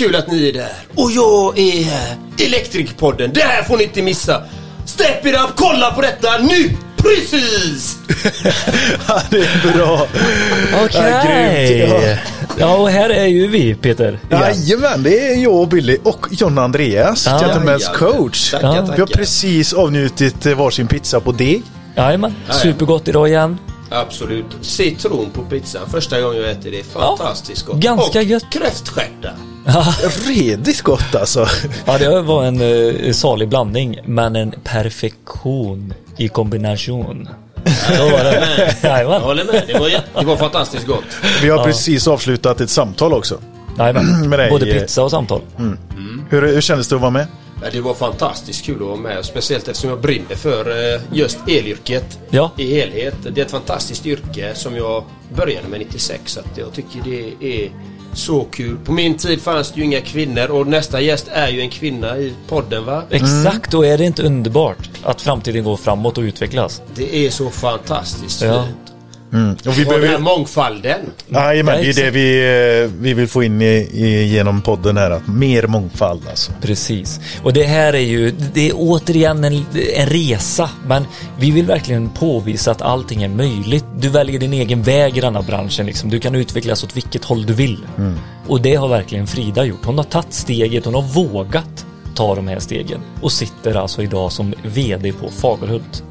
Kul att ni är där. Och jag är här. Elektrikerpodden, det här får ni inte missa. Step it up, kolla på detta nu! Precis! Ja, det är bra. Okej. Ja, grymt. Ja. Ja, och här är ju vi Peter. igen. Jajamän, det är jag och Billy och John Andreas, Ja. Gentlemen's coach. Tackar, Ja. tackar. Vi har precis avnjutit eh, varsin pizza på deg. Jajamän, supergott idag igen. Absolut. Citron på pizzan. Första gången jag äter det. Fantastiskt gott. ganska och gött. kräftstjärtar. Redigt gott alltså. Ja, det var en uh, salig blandning, men en perfektion i kombination. Så var det. Jag håller med. Det var, det var fantastiskt gott. Vi har precis avslutat ett samtal också. Jajamän. Med Både eh, pizza och samtal. Hur, hur kändes det att vara med? Ja, Det var fantastiskt kul att vara med. Speciellt eftersom jag brinner för eh, just elyrket Ja. i helhet. Det är ett fantastiskt yrke som jag började med 96. Så att jag tycker det är så kul. På min tid fanns det ju inga kvinnor och nästa gäst är ju en kvinna i podden va? Exakt, och är det inte underbart att framtiden går framåt och utvecklas? Det är så fantastiskt Ja. fint. Och vi Och den här mångfalden. Jajamän, det är det vi, eh, vi vill få in i, i, genom podden här. Att mer mångfald alltså. Precis. Och det här är ju, det är återigen en, en resa, men vi vill verkligen påvisa att allting är möjligt. Du väljer din egen väg i denna branschen, liksom. du kan utvecklas åt vilket håll du vill. Och det har verkligen Frida gjort. Hon har tagit steget, hon har vågat ta de här stegen och sitter alltså idag som VD på Fagerhult.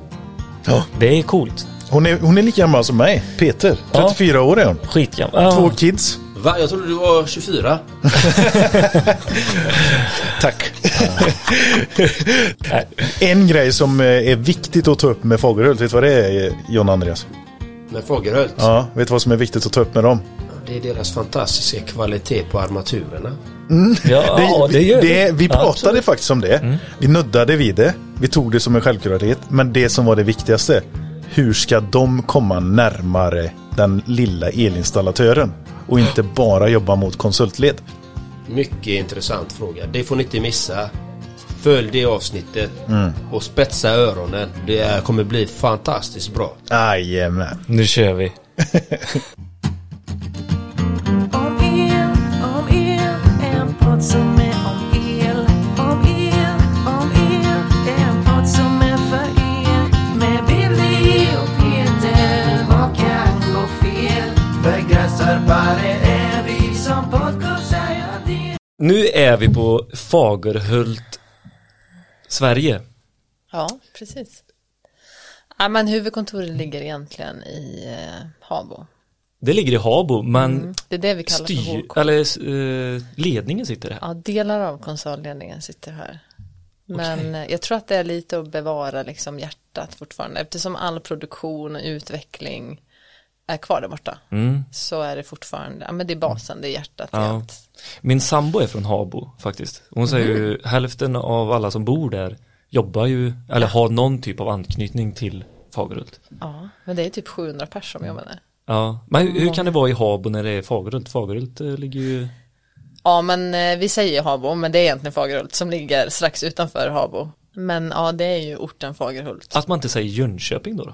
Ja. Det är coolt. Hon, är, hon är lika gammal som mig, Peter. 34 år är hon. Skitgammal. Två Ja, kids. Va? Jag trodde du var 24. Tack. En grej som eh, är viktigt att ta upp med Fagerhult, vet du vad det är John Andreas? Med Fagerhult. Ja, vet du vad som är viktigt att ta upp med dem? Det är deras fantastiska kvalitet på armaturerna. Ja, ja, det gör det, vi Ja, pratade absolut. faktiskt om det. Vi nuddade vid det. Vi tog det som en självklarhet. Men det som var det viktigaste. Hur ska de komma närmare den lilla elinstallatören? Och inte bara jobba mot konsultled. Mycket intressant fråga. Det får ni inte missa. Följ det avsnittet och spetsa öronen. Det kommer bli fantastiskt bra. Jajamän. Nu kör vi. Om el, om el, en podd som Nu är vi på Fagerhult, Sverige. Ja, precis. Ja, men huvudkontoret ligger egentligen i eh, Habo. Det ligger i Habo, men Det är det vi kallar för styr, HK. eller eh, ledningen sitter här. Ja, delar av koncernledningen sitter här. Men eh, jag tror att det är lite att bevara liksom hjärtat fortfarande. Eftersom all produktion och utveckling är kvar där borta. Mm. Så är det fortfarande, ja men det är basen, det är hjärtat Ja. allt. Min sambo är från Habo faktiskt. Hon säger ju hälften av alla som bor där jobbar ju, eller har någon typ av anknytning till Fagerhult. Ja, men det är typ 700 personer som jobbar där. Ja, men hur, hur kan det vara i Habo när det är Fagerhult? Fagerhult eh, ligger ju, Ja, men eh, vi säger Habo, men det är egentligen Fagerhult som ligger strax utanför Habo. Men ja, det är ju orten Fagerhult. att man inte säger Jönköping då? då?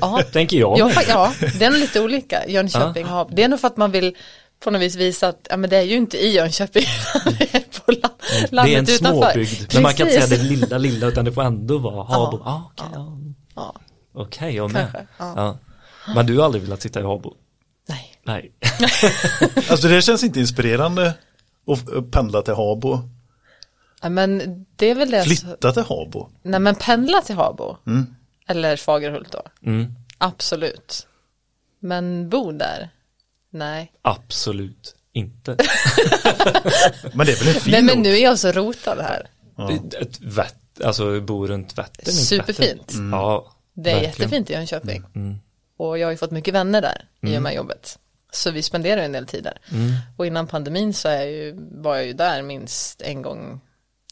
Ja, Tänker jag. Ja, ja, det är lite olika. Jönköping har, det är nog för att man vill på något vis visa att ja, men det är ju inte i Jönköping, det är på la- det är en landet utanför. småbygd, men man kan inte säga Precis. det lilla lilla utan det får ändå vara Habo. Ja, Ah, okej, ja. Ja, Okej, jag med. Kanske, ja. Ja. Men du har aldrig velat sitta i Habo? nej. Nej. Alltså det känns inte inspirerande att pendla till Habo. Ja, men det är väl det. Flytta till Habo. nej men pendla till Habo. Eller Fagerhult då. Mm. Absolut. Men bo där? Nej. Absolut inte. Men det är väl en fin Nej men nu är jag så rotad här. Det- Ett vätt, alltså bo runt Vättern. Superfint. Vättern. Ja, Det är verkligen. jättefint i Jönköping. Mm. Och jag har ju fått mycket vänner där i och med jobbet. Så vi spenderar ju en del tid där. Mm. Och innan pandemin så är jag ju, var jag ju där minst en gång,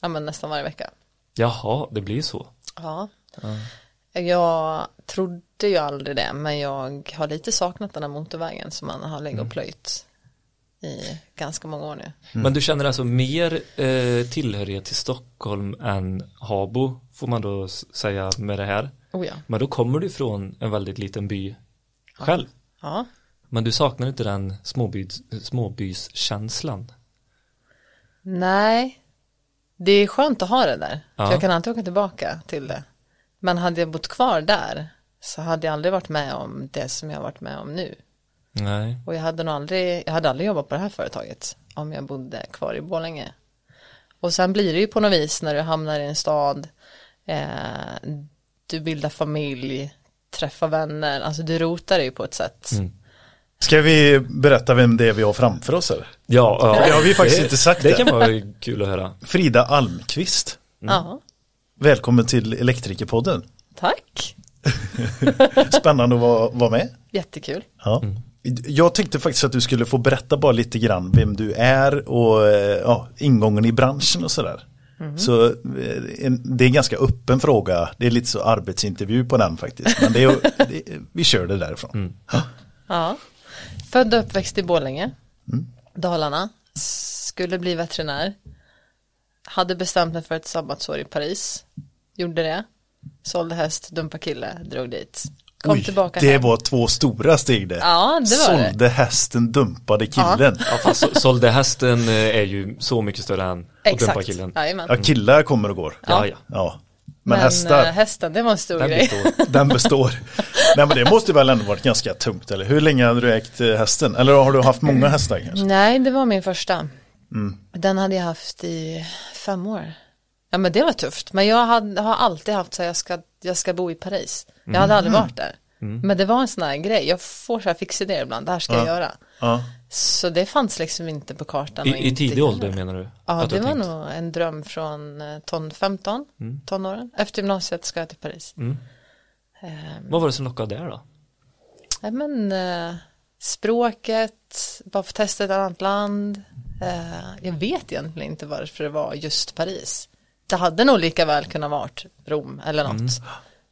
ja men nästan varje vecka. Jaha, det blir så. Ja. Jag trodde ju aldrig det, men jag har lite saknat den här motorvägen som man har legat och plöjt i ganska många år nu. Men du känner alltså mer eh, tillhörighet till Stockholm än Habo, får man då säga med det här. Oh ja. Men då kommer du från en väldigt liten by själv. Ja. Men du saknar inte den småbys, småbyskänslan. Nej, det är skönt att ha det där. Ja. För jag kan alltid åka tillbaka till det. Men hade jag bott kvar där så hade jag aldrig varit med om det som jag har varit med om nu. Nej. Och jag hade nog aldrig, jag hade aldrig jobbat på det här företaget om jag bodde kvar i Borlänge. Och sen blir det ju på något vis när du hamnar i en stad, eh, du bildar familj, träffar vänner, alltså du rotar dig på ett sätt. Ska vi berätta vem det är vi har framför oss? Eller? Ja, ja. Det har vi faktiskt inte sagt Det det. kan vara kul att höra. Frida Almqvist. Ja, Välkommen till Elektrikerpodden. tack, Spännande att vara, vara med. jättekul. Ja. Jag tänkte faktiskt att du skulle få berätta bara lite grann vem du är och eh, ja, ingången i branschen och sådär. Så eh, det är en ganska öppen fråga. Det är lite så arbetsintervju på den faktiskt. Men det är, det, vi kör det därifrån. Ja. Ja, född och uppväxt i Borlänge, Dalarna, skulle bli veterinär. Hade bestämt mig för ett sabbatsår i Paris, gjorde det, sålde häst, dumpa kille, drog dit. Kom Oj, tillbaka det hem. var två stora steg det. Ja, det var det. Sålde hästen, dumpade killen. Ja, fast så- sålde hästen eh, är ju så mycket större än att dumpa Exakt, killen. jajamän. Ja, killar kommer och går. Ja, ja. Ja. Men, Men hästar, eh, hästen, det var en stor Den grej. består. den består. Nej men det måste väl ändå varit ganska tungt eller? Hur länge hade du ägt eh, hästen? Eller har du haft många hästar kanske? Nej, det var min första. Mm. Den hade jag haft i fem år. Ja, men det var tufft. Men jag hade, har alltid haft så här, jag ska, jag ska bo i Paris. Jag hade aldrig Mm. varit där. Men det var en sån här grej. Jag får så här fixidéer ibland. Det här ska jag göra. Ja. Så det fanns liksom inte på kartan. I, I tidig ålder menar du? Ja, det var tänkt? nog en dröm från eh, ton 15, tonåren. Efter gymnasiet ska jag till Paris. Mm. Ehm, Vad var det som lockade där då? Nej men eh, språket, bara få testa ett annat land. Eh, jag vet egentligen inte varför det var just Paris. Det hade nog lika väl kunnat varit Rom eller något.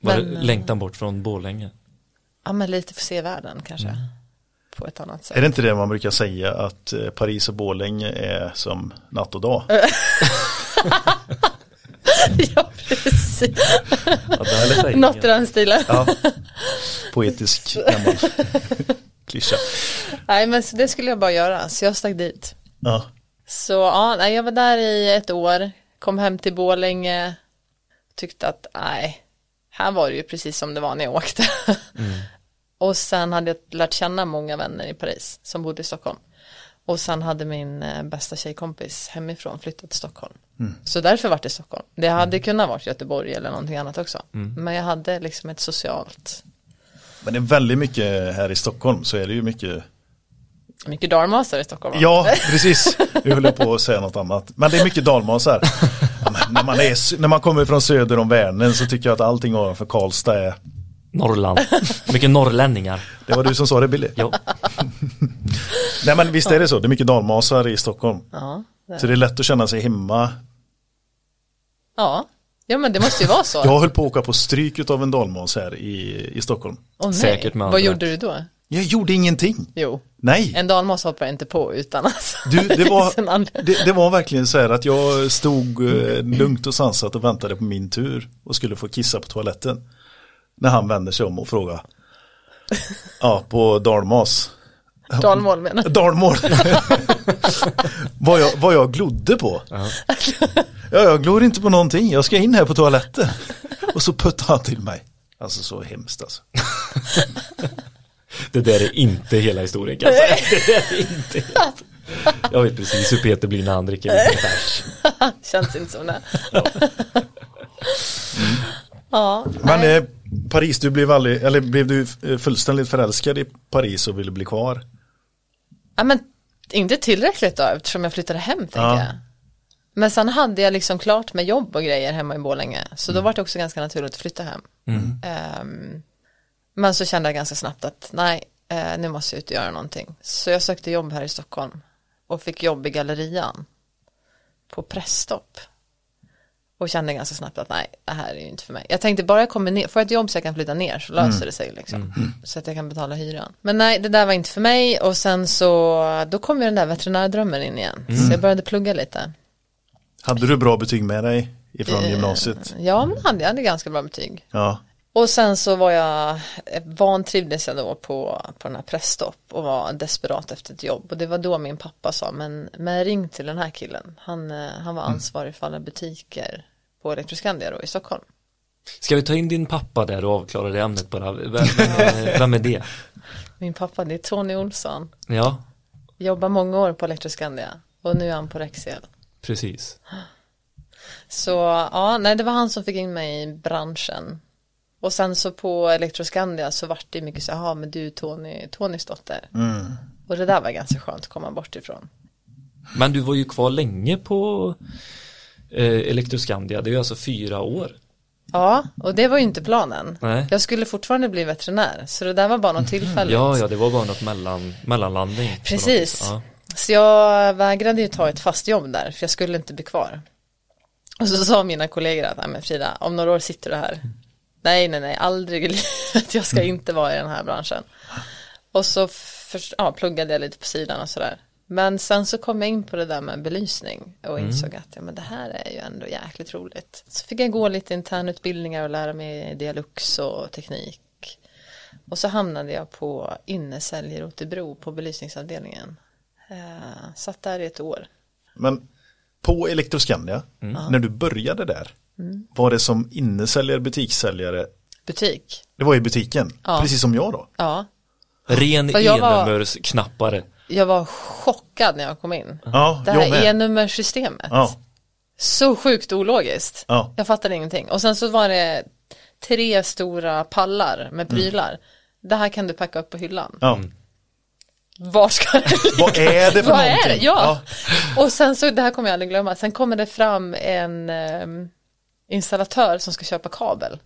Var Men, det eh, längtan bort från Borlänge? Ja men lite få se världen kanske. På ett annat sätt. Är det inte det man brukar säga att eh, Paris och Borlänge är som natt och dag? ja precis. Ja. Något i den stilen. Ja. Poetisk gammal klyscha. Nej men så det skulle jag bara göra. Så jag stack dit. Ja. Så ja, jag var där i ett år. Kom hem till Borlänge. Tyckte att nej, här var det ju precis som det var när jag åkte. Och sen hade jag lärt känna många vänner i Paris som bodde i Stockholm. Och sen hade min eh, bästa tjejkompis hemifrån flyttat till Stockholm. Så därför var det Stockholm. Det hade kunnat vara Göteborg eller någonting annat också. Men jag hade liksom ett socialt, Men det är väldigt mycket här i Stockholm så är det ju mycket mycket dalmasar i Stockholm. Ja, precis. Vi höll på att säga något annat. Men det är mycket dalmasar. Ja, när, man är, när man kommer från söder om Vänern så tycker jag att allting ovanför Karlstad är Norrland. Mycket norrlänningar. Det var du som sa det Billy. Jo. Nej men visst är det så. Det är mycket dalmasar i Stockholm. Ja, det- Så det är lätt att känna sig hemma. ja. ja, men det måste ju vara så. Jag höll på att åka på stryk av en dalmas här i, i Stockholm. Nej. Säkert med Vad gjorde du då? Jag gjorde ingenting. Jo, Nej. en dalmas hoppar inte på utan alltså. Du, det, var, det, det var verkligen så här att jag stod eh, lugnt och sansat och väntade på min tur och skulle få kissa på toaletten. När han vänder sig om och frågar. Ja, på dalmas. Dalmål menar du? Dalmål. vad, jag, vad jag glodde på. Ja, jag glor inte på någonting. Jag ska in här på toaletten. Och så puttade han till mig. Alltså så hemskt alltså. Det där är inte hela historien kan jag säga. Det där är inte helt. Jag vet precis hur Peter blir när han dricker lite bärs. Känns inte som det. Ja, Men eh, Paris, du blev aldrig, eller blev du eh, fullständigt förälskad i Paris och ville bli kvar? ja, men inte tillräckligt då eftersom jag flyttade hem tänker Ja. jag. Men sen hade jag liksom klart med jobb och grejer hemma i Borlänge. Så då var det också ganska naturligt att flytta hem. Ehm, men så kände jag ganska snabbt att nej, eh, nu måste jag ut och göra någonting. Så jag sökte jobb här i Stockholm. Och fick jobb i gallerian. På presstopp. Och kände ganska snabbt att nej, det här är ju inte för mig. Jag tänkte bara jag kommer ner, får jag ett jobb så jag kan flytta ner så löser det sig liksom. Så att jag kan betala hyran. Men nej, det där var inte för mig och sen så, då kom ju den där veterinärdrömmen in igen. Så jag började plugga lite. Hade du bra betyg med dig ifrån Eh, gymnasiet? Ja, men hade, jag hade ganska bra betyg. Ja. Och sen så var jag, eh, vantrivdes jag då på, på den här pressstopp och var desperat efter ett jobb. Och det var då min pappa sa, men, men ring till den här killen. Han, eh, han var ansvarig för alla butiker på Electroscandia då i Stockholm. Ska vi ta in din pappa där och avklara det ämnet bara? Vem, vem, vem är det? Min pappa, det är Tony Olsson. Ja, Jobbar många år på Electroscandia och nu är han på Rexel. precis. Så ja, nej det var han som fick in mig i branschen. Och sen så på Electroscandia så vart det mycket så jaha men du är Tony, Tonys dotter. Och det där var ganska skönt att komma bort ifrån. Men du var ju kvar länge på eh, Electroscandia, det är ju alltså fyra år. Ja, och det var ju inte planen. Nej. Jag skulle fortfarande bli veterinär, så det där var bara något tillfälligt. Ja, ja, det var bara något mellan, mellanlandning. Precis. Ja. Så jag vägrade ju ta ett fast jobb där, för jag skulle inte bli kvar. Och så sa mina kollegor att, nej men Frida, om några år sitter du här. Nej, nej, nej, aldrig i livet, jag ska inte vara i den här branschen. Och så för, ja, pluggade jag lite på sidan och sådär. Men sen så kom jag in på det där med belysning och insåg att ja, men det här är ju ändå jäkligt roligt. Så fick jag gå lite internutbildningar och lära mig dialux och teknik. Och så hamnade jag på innesälj i Rotebro på belysningsavdelningen. Eh, satt där i ett år. Men på Electroscandia, när du började där, var det som innesäljare, butikssäljare, Butik. det var i butiken, Ja. precis som jag då. Ja, Ren För jag var- e-nummersknappare. jag var chockad när jag kom in. Ja, Det här e-nummersystemet. Ja, Så sjukt ologiskt. Ja. Jag fattade ingenting. Och sen så var det tre stora pallar med prylar. Det här kan du packa upp på hyllan. ja. Var ska det ligga? Vad är det för Vad är någonting? det? Ja. Och sen så, det här kommer jag aldrig glömma, sen kommer det fram en ehm, installatör som ska köpa kabel.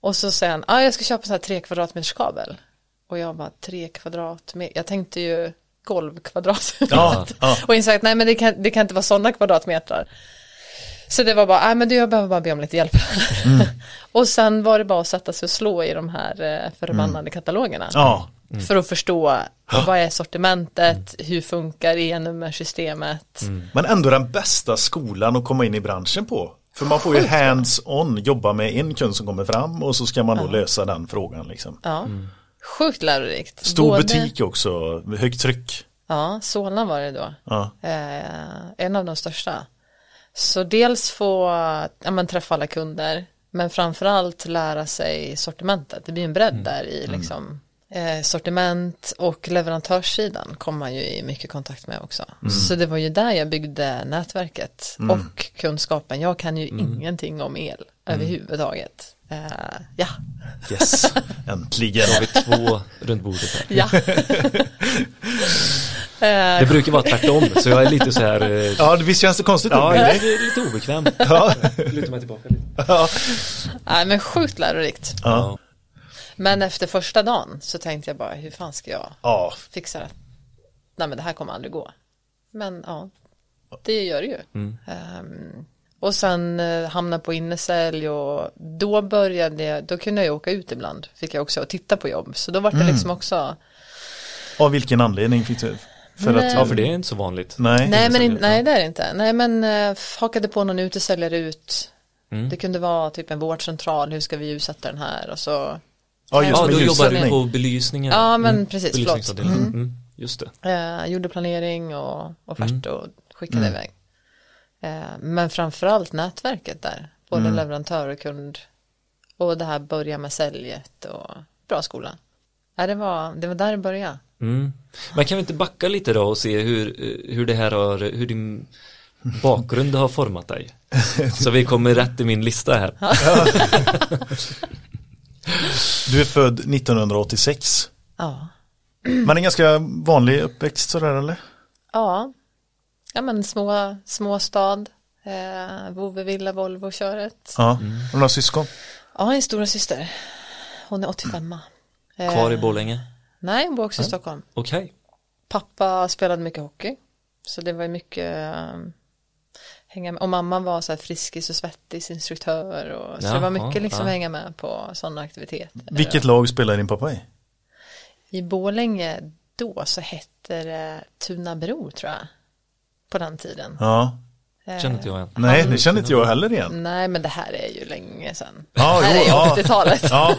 Och så säger han, ah, jag ska köpa så här tre kvadratmeters kabel. Och jag bara, tre kvadratmeter, jag tänkte ju golvkvadratmeter. Ja, ja. Och insåg att nej men det kan, det kan inte vara sådana kvadratmetrar. Så det var bara, nej men du jag behöver bara be om lite hjälp. Mm. och sen var det bara att sätta sig och slå i de här eh, förbannade katalogerna. Mm. Ja, För att förstå vad är sortimentet, hur funkar e-nummersystemet. men ändå den bästa skolan att komma in i branschen på. För man får ju hands-on, jobba med en kund som kommer fram och så ska man då lösa den frågan liksom. Ja. Sjukt lärorikt. Stor Både- butik också, högt tryck. Ja, Solna var det då. Ja. Eh, en av de största. Så dels få ja, men, träffa alla kunder, men framförallt lära sig sortimentet. Det blir en bredd där i liksom, eh, sortiment och leverantörssidan kom man ju i mycket kontakt med också. Så det var ju där jag byggde nätverket och kunskapen. Jag kan ju ingenting om el överhuvudtaget. Eh, ja, Yes, äntligen. Har vi två runt bordet här. ja. Eh, Det brukar vara tvärtom, så jag är lite så här... eh, Ja, det visst känns det konstigt Ja, ja, jag är lite obekväm. ja. Luta mig tillbaka lite. Nej men sjukt lärorikt. ja. Men efter första dagen så tänkte jag bara hur fan ska jag ja. fixa det? Nej men det här kommer aldrig gå. Men ja, det gör det ju. Ehm, och sen uh, hamna på innesälj och då började jag, då kunde jag åka ut ibland. Fick jag också och titta på jobb. Så då var det liksom också, Av vilken anledning fick du? För Nej. att, Ja, för det är inte så vanligt. nej. nej men in, nej det är det inte. Nej men uh, hakade på någon utesäljare ut. Mm. Det kunde vara typ en vårdcentral, hur ska vi utsätta den här och så. Ja, just Ja, med då jobbar du på belysningen. Ja men precis, förlåt. Belysningsavdelningen. Mm. Just det. Eh, gjorde planering och offert Mm. och skickade iväg. Eh, men framförallt nätverket där. Både Mm. leverantör och kund. Och det här börja med säljet och bra skola. Ja, det, var, det var där det började. Mm. Men kan vi inte backa lite då och se hur, eh, hur det här har, hur din bakgrund har format dig? Så vi kommer rätt i min lista här. Du är född 1986. Ja. Men en ganska vanlig uppväxt sådär eller? Ja. Ja men små, småstad. Eh, Vovevilla, Volvo-köret. Ja. Har du några syskon? Ja, en stora syster. Hon är 85 eh, Kvar i Borlänge? Nej, hon bor också i Stockholm. Okej. pappa spelade mycket hockey. Så det var ju mycket um, hänga med. Och mamma var så här friskis och svettisinstruktör. Och, så det var Jaha, mycket liksom ja. hänga med på sådana aktiviteter. Vilket lag spelar din pappa i? I Borlänge då så hette det Tunabro tror jag. På den tiden. Ja. Känner inte jag igen. Nej, det känner inte jag heller igen. Nej men det här är ju länge sedan. Ja, det här jo, är ju ja. 80-talet. Ja.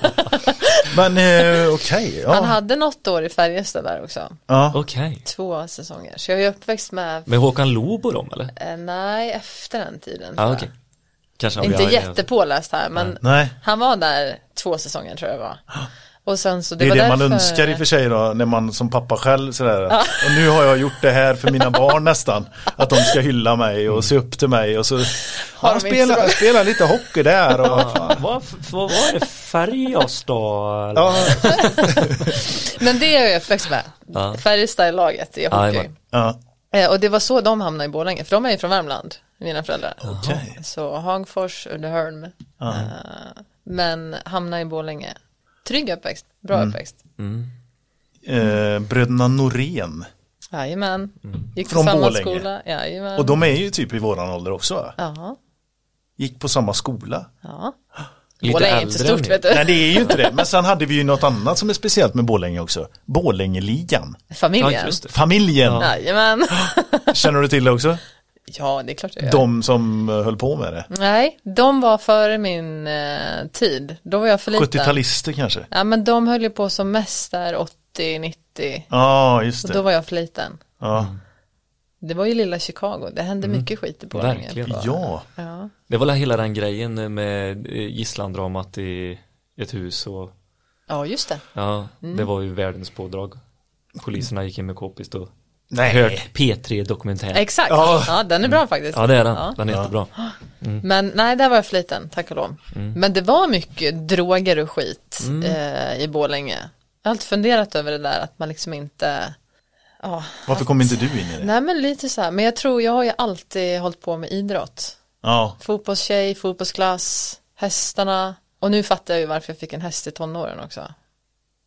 Men eh, okej. Han ja. hade något år i Färjestad där också. ja. Okej. Två säsonger. Så jag är uppväxt med, Med Håkan Loob och dem eller? eh, nej efter den tiden. Ja okej. jag. Kanske Inte jättepåläst här men Nej. han var där två säsonger tror jag det var. Och sen så det, Det är var det man därför... önskar i och för sig då, när man som pappa själv sådär. Och nu har jag gjort det här för mina barn nästan. Att de ska hylla mig och se upp till mig och så. Har spelar, så- spelar lite hockey där och. Vad, vad var det? Färjestad? eller? Ja, Men det är jag uppväxt med. Ja. Färjestad-laget i hockey. Ja. Eh, Och det var så de hamnade i Borlänge, för de är ju från Värmland, mina föräldrar. Okej. Så Hagfors, Uddeholm. Ja. Eh, Men hamnade i Borlänge. Trygg uppväxt, bra Mm. uppväxt. Eh, bröderna Norén. Jajamän. Gick på Från samma Borlänge. skola. Jajamän. Och de är ju typ i våran ålder också. Ja, Gick på samma skola. ja. Lite Borlänge är inte äldre stort än vet er. Nej du. det är ju inte det. Men sen hade vi ju något annat som är speciellt med Borlänge också. Borlängeligan. Ja, Familjen. just det. Familjen. Jajamän. Känner du till det också? Ja, det är klart jag gör. De som eh, höll på med det. Nej, de var före min eh, tid. Då var jag för liten. 70-talister kanske? Ja, men de höll ju på som mest där 80, 90. Ja, just Och då det. var jag för liten. Ja. Det var ju lilla Chicago. Det hände mycket skit i Borlänge. ja. Ja. Det var hela den grejen med eh, gisslandramat i ett hus och ja, just det. ja, Mm. det var ju världens pådrag. Poliserna gick in med k-pist och Nej. hört P3 dokumentär. Exakt. Ja. Ja. den är bra faktiskt. Ja det är den, Ja. den är jättebra. Men nej, där var jag för liten, tack och lov. Men det var mycket droger och skit eh, i Borlänge. Jag har alltid funderat över det där att man liksom inte Ja, Varför kom inte du in i det? nej men lite så här, men jag tror jag har ju alltid hållit på med idrott. Ja. Fotbollstjej, fotbollsklass, hästarna och nu fattar jag ju varför jag fick en häst i tonåren också.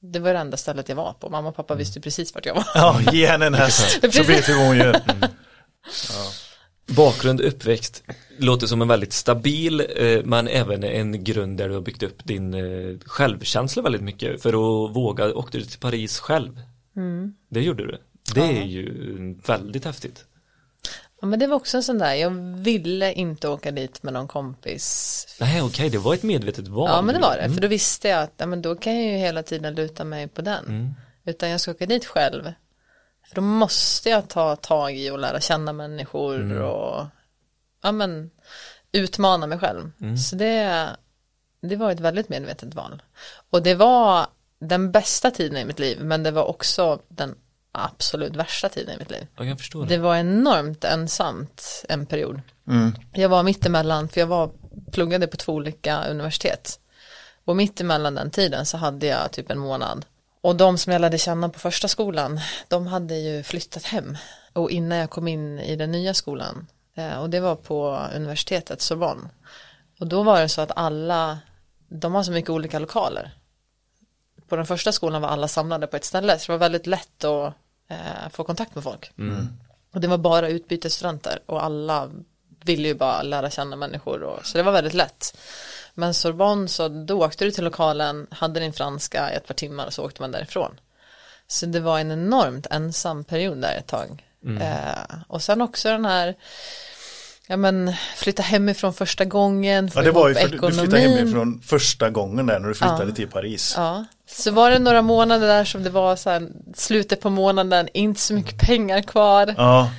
Det var det enda stället jag var på, mamma och pappa visste ju precis vart jag var. ja, ge henne en häst så vet vi vad hon gör. Bakgrund, uppväxt, låter som en väldigt stabil eh, men även en grund där du har byggt upp din eh, självkänsla väldigt mycket för att våga, åkte du till Paris själv? Det gjorde du. Det är ju väldigt häftigt. Ja men det var också en sån där, jag ville inte åka dit med någon kompis. Nej okej, det var ett medvetet val. Ja men det var det, för då visste jag att ja, men då kan jag ju hela tiden luta mig på den. Utan jag ska åka dit själv. För då måste jag ta tag i och lära känna människor och ja men utmana mig själv. Så det, det var ett väldigt medvetet val. Och det var den bästa tiden i mitt liv, men det var också den absolut värsta tiden i mitt liv. Jag kan förstå det. Det var enormt ensamt en period. Jag var mittemellan, för jag var, pluggade på två olika universitet. Och mittemellan den tiden så hade jag typ en månad. Och de som jag lärde känna på första skolan, de hade ju flyttat hem. Och innan jag kom in i den nya skolan, eh, och det var på universitetet Sorbonne. Och då var det så att alla, de har så mycket olika lokaler. På den första skolan var alla samlade på ett ställe, så det var väldigt lätt att eh, få kontakt med folk. Och det var bara utbytesstudenter och alla ville ju bara lära känna människor och, så det var väldigt lätt. Men Sorbonne så då åkte du till lokalen, hade din franska i ett par timmar och så åkte man därifrån. Så det var en enormt ensam period där ett tag. Eh, och sen också den här, ja men flytta hemifrån första gången, få Ja, det var ju för du flyttade hemifrån första gången där när du flyttade till Paris. Ja, så var det några månader där som det var så här, slutet på månaden, inte så mycket pengar kvar, Ja,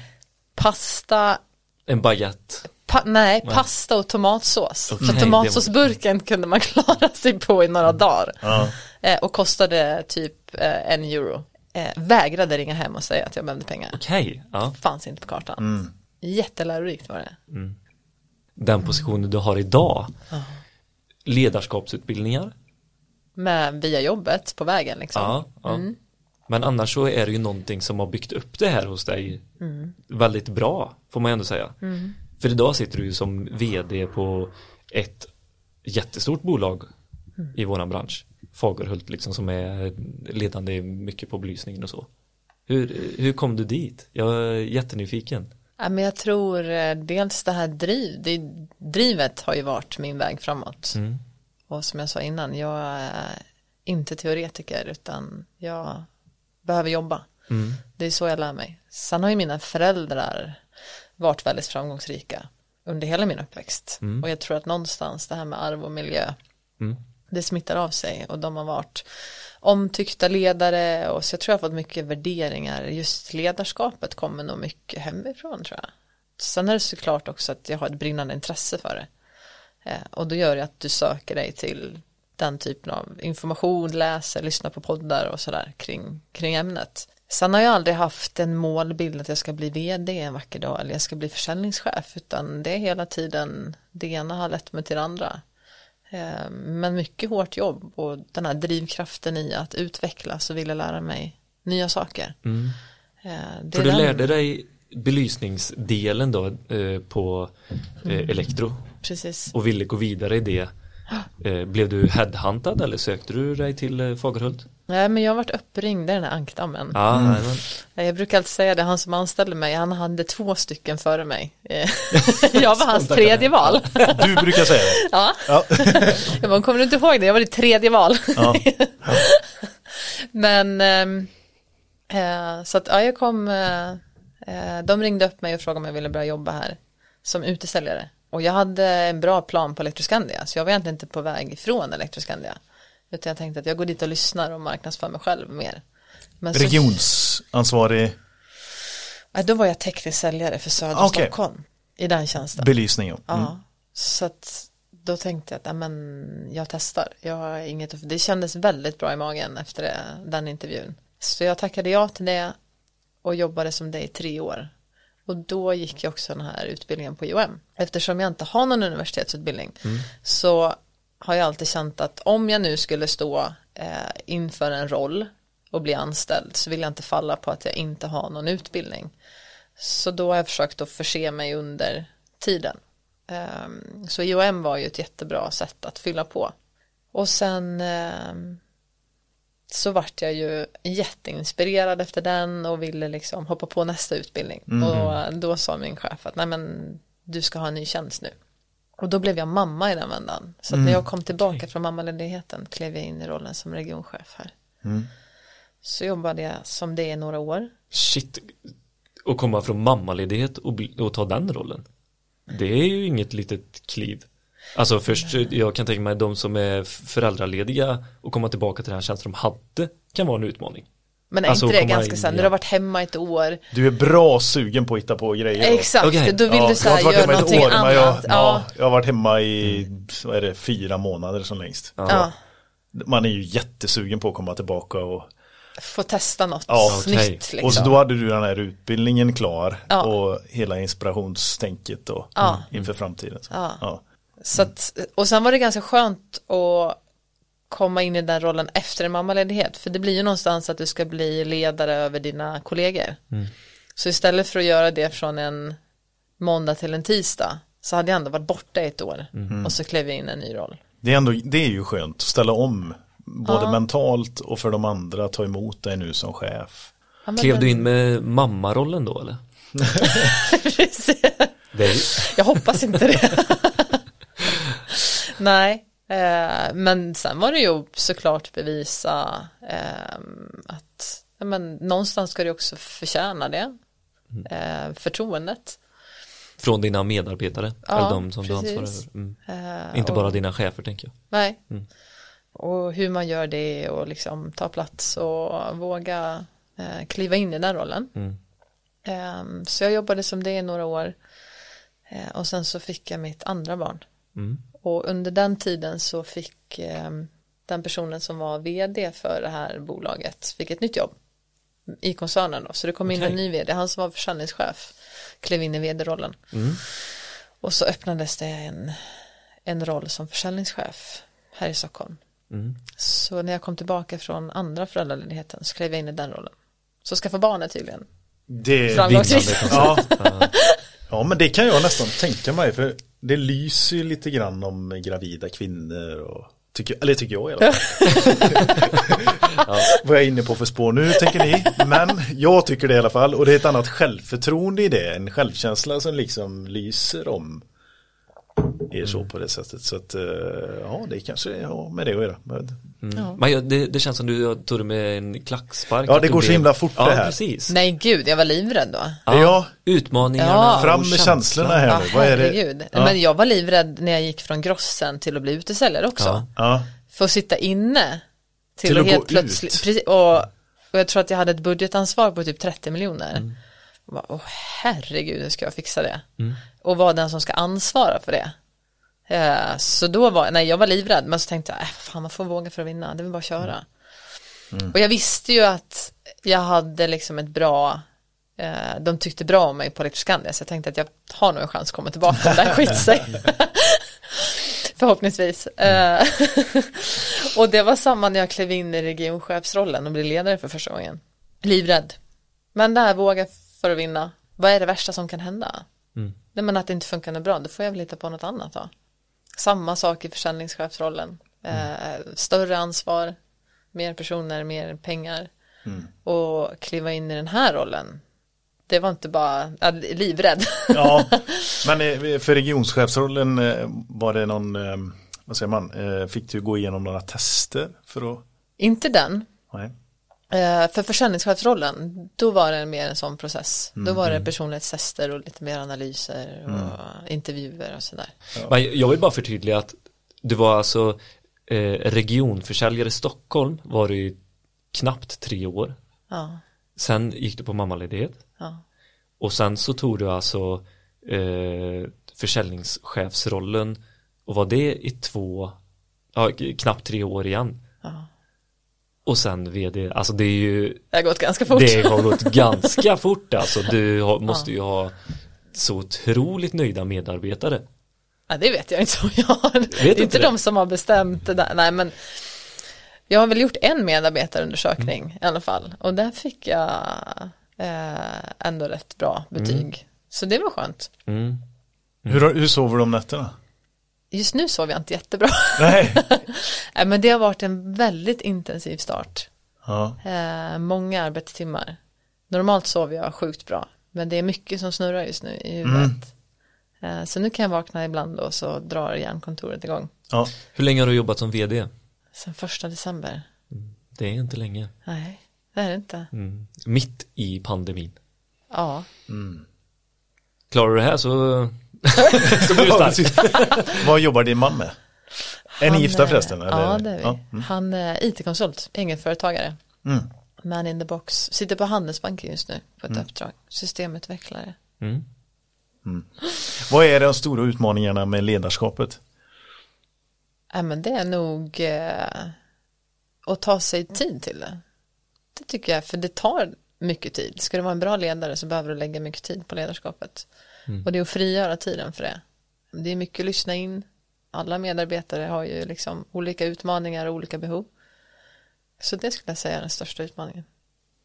pasta, En baguette. Pa nej, pasta och tomatsås. För det tomatsåsburken kunde man klara sig på i några dagar. ja. Eh, och kostade typ eh, en euro. Eh, vägrade ringa hem och säga att jag behövde pengar. Okej, ja. Fanns inte på kartan. Jättelärorikt var det. Den positionen du har idag. Ledarskapsutbildningar. Med via jobbet på vägen liksom. Ja, ja. Men annars så är det ju någonting som har byggt upp det här hos dig väldigt bra, får man ändå säga. För idag sitter du ju som vd på ett jättestort bolag i våran bransch. Fagerhult liksom som är ledande mycket på belysningen och så. Hur, hur kom du dit? Jag är jättenyfiken. Ja, men jag tror eh, dels det här driv, det, drivet har ju varit min väg framåt. Och som jag sa innan, jag är inte teoretiker utan jag behöver jobba. Det är så jag lär mig. Sen har ju mina föräldrar varit väldigt framgångsrika. under hela min uppväxt. Mm. Och jag tror att någonstans det här med arv och miljö, Mm. det smittar av sig och de har varit omtyckta ledare och så jag tror jag har fått mycket värderingar. Just ledarskapet kommer nog mycket hemifrån tror jag. Sen är det såklart också att jag har ett brinnande intresse för det. Eh, och då gör det att du söker dig till den typen av information, läser, lyssnar på poddar och sådär kring, kring ämnet. Sen har jag aldrig haft en målbild att jag ska bli vd en vacker dag eller jag ska bli försäljningschef utan det är hela tiden det ena har lett mig till det andra. Eh, Men mycket hårt jobb och den här drivkraften i att utvecklas och vilja lära mig nya saker. Eh, Mm. För är du den- lärde dig belysningsdelen då eh, på eh, elektro Precis. och ville gå vidare i det. Eh, blev du headhuntad eller sökte du dig till eh, Fagerhult? Nej men jag har varit uppringd, är den här ankdammen. Ja, jajamän. Jag brukar alltid säga det, han som anställde mig, han hade två stycken före mig. Eh, jag var hans tredje val. Du brukar säga det. Ja. Ja. Jag bara, kommer du inte ihåg det? Jag var ditt tredje val. Ja. Men eh, så att ja, jag kom, eh, eh, de ringde upp mig och frågade om jag ville börja jobba här som utesäljare. Och jag hade en bra plan på Electroscandia, så jag var egentligen inte på väg ifrån Electroscandia. Utan jag tänkte att jag går dit och lyssnar och marknadsför mig själv mer. Men så- Regionsansvarig Ja, då var jag teknisk säljare för södra Ah, Okej. Stockholm i den tjänsten. belysning. ja. Mm. Ja, så att då tänkte jag att ja, men, jag testar. Jag har inget det kändes väldigt bra i magen efter det, den intervjun. Så jag tackade ja till det och jobbade som det i tre år. Och då gick jag också den här utbildningen på IOM. Eftersom jag inte har någon universitetsutbildning så har jag alltid känt att om jag nu skulle stå eh, inför en roll och bli anställd så vill jag inte falla på att jag inte har någon utbildning. Så då har jag försökt att förse mig under tiden. Ehm, Så IOM var ju ett jättebra sätt att fylla på. Och sen ehm, så vart jag ju jätteinspirerad efter den och ville liksom hoppa på nästa utbildning. Och då sa min chef att nej men du ska ha en ny tjänst nu. Och då blev jag mamma i den vändan. Så att när jag kom tillbaka från mammaledigheten klev jag in i rollen som regionchef här. Så jobbade jag som det i några år. Shit, och komma från mammaledighet och, och ta den rollen. Det är ju inget litet kliv. Alltså först, jag kan tänka mig de som är föräldralediga och komma tillbaka till den här känslan de hade kan vara en utmaning. Men är Alltså, inte det ganska sen, när du har varit hemma ett år. Du är bra sugen på att hitta på grejer. Exakt, Okej. då vill Ja, du så jag har här inte varit göra någonting år, annat. Jag, ja. ja, jag har varit hemma i, vad är det, fyra månader som längst. Ja. Man är ju jättesugen på att komma tillbaka och, Få testa något Ja, nytt liksom. och så då hade du den här utbildningen klar Ja. och hela inspirationstänket då, Ja. inför framtiden. Så. Ja. Ja. Så att, och sen var det ganska skönt att komma in i den rollen efter en mammaledighet. För det blir ju någonstans att du ska bli ledare över dina kollegor. Så istället för att göra det från en måndag till en tisdag så hade jag ändå varit borta ett år. Och så klev jag in i en ny roll. Det, är ändå, det är ju skönt att ställa om, både mentalt och för de andra, ta emot dig nu som chef. Ja, Klev den- du in med mammarollen då eller? Precis. Det är, Jag hoppas inte det. Nej, eh, men sen var det ju såklart bevisa eh, att men, någonstans ska du också förtjäna det. Eh, förtroendet. från dina medarbetare, Ja, eller de som du precis. ansvarar över. Mm. Eh, Inte och, bara dina chefer tänker jag. Nej. Mm. Och hur man gör det och liksom ta plats och våga eh, kliva in i den rollen. Mm. Eh, så jag jobbade som det i några år. Eh, och sen så fick jag mitt andra barn. Och under den tiden så fick eh, den personen som var vd för det här bolaget fick ett nytt jobb i koncernen då. Så det kom in en ny vd, han som var försäljningschef klev in i vd-rollen. Mm. Och så öppnades det en, en roll som försäljningschef här i Stockholm. Mm. Så när jag kom tillbaka från andra föräldraledigheten så klev jag in i den rollen. Så skaffa barnet tydligen. Det Framgångsrikt. Ja. ja, men det kan jag nästan tänka mig, för det lyser ju lite grann om gravida kvinnor och Tycker, eller tycker jag i alla fall. ja, vad är jag inne på för spår nu tänker ni. Men jag tycker det i alla fall. Och det är ett annat självförtroende i det. En självkänsla som liksom lyser om är så på det sättet. Så att, eh, ja, det kanske har med det att göra. Men- Ja. Men det, det känns som du tog det med en klackspark. Ja, det går så blev- himla fort ja, det här. precis. Nej gud, jag var livrädd då. Ja. Utmaningarna. Ja. Fram med känslan. känslorna här Ja, nu. Vad är det? Men jag var livrädd när jag gick från grossen till att bli utesäljare också. Ja. Ja. För att sitta inne till, Till att att helt gå plötsligt, ut. precis, och, och jag tror att jag hade ett budgetansvar på typ 30 miljoner. Mm. Och bara, Åh herregud, hur ska jag fixa det? Och vara den som ska ansvara för det. Eh, så då var, nej jag var livrädd, men så tänkte jag, äh, fan man får våga för att vinna, det är väl bara att köra. Mm. Och jag visste ju att jag hade liksom ett bra, eh, de tyckte bra om mig på Electroscandia, så jag tänkte att jag har nog en chans att komma tillbaka om det här skiter sig. Förhoppningsvis. Eh, och det var samma när jag klev in i regionchefsrollen och blev ledare för första gången. Livrädd. Men där våga för att vinna. Vad är det värsta som kan hända? Nej men att det inte funkar bra, då får jag väl hitta på något annat då. Samma sak i försäljningschefsrollen. Eh, större ansvar, mer personer, mer pengar. Och kliva in i den här rollen. Det var inte bara, äh, livrädd. ja. Men eh, för regionschefsrollen eh, var det någon, eh, vad säger man, fick du gå igenom några tester för att, inte den, nej. Eh, för försäljningschefsrollen, då var det mer en sån process. Då var det personlighetstester och lite mer analyser och intervjuer och sådär. Men jag vill bara förtydliga att det var alltså eh, regionförsäljare i Stockholm var det i knappt tre år. Ja, Sen gick du på mammaledighet. ja, Och sen så tog du alltså eh, försäljningschefsrollen och var det i två, ja, knappt tre år igen. ja. Och sen vd, alltså det är ju, Det har gått ganska fort. det har gått ganska fort alltså. Du har, måste ju ha så otroligt nöjda medarbetare. Ja, det vet jag inte om jag har. det är inte inte det? de som har bestämt det där. Nej, men jag har väl gjort en medarbetarundersökning Mm. i alla fall. Och där fick jag eh, ändå rätt bra betyg. Så det var skönt. Mm. Hur, hur sover du om nätterna? Just nu sov jag inte jättebra. Nej. Nej, men det har varit en väldigt intensiv start. Ja. Eh, många arbetstimmar. Normalt sover jag sjukt bra. Men det är mycket som snurrar just nu i huvudet. Eh, så nu kan jag vakna ibland och så drar hjärnkontoret igång. ja. Hur länge har du jobbat som vd? Sen första december. Det är inte länge. Nej, det är det inte. Mm. Mitt i pandemin. Ja, Klarar du det här så, så blir du stark. Vad jobbar din man med? Är ni gifta är- förresten? Ja, det är vi. Ja. Mm. Han är IT-konsult, egenföretagare. Mm. Man in the box. Sitter på Handelsbanken just nu på ett Mm. uppdrag. Systemutvecklare. Mm. Vad är de stora utmaningarna med ledarskapet? Ja, men det är nog eh, att ta sig tid till det. Det tycker jag, för det tar mycket tid. Ska du vara en bra ledare så behöver du lägga mycket tid på ledarskapet. Och det är att frigöra tiden för det. Det är mycket att lyssna in. Alla medarbetare har ju liksom olika utmaningar och olika behov. Så det skulle jag säga är den största utmaningen.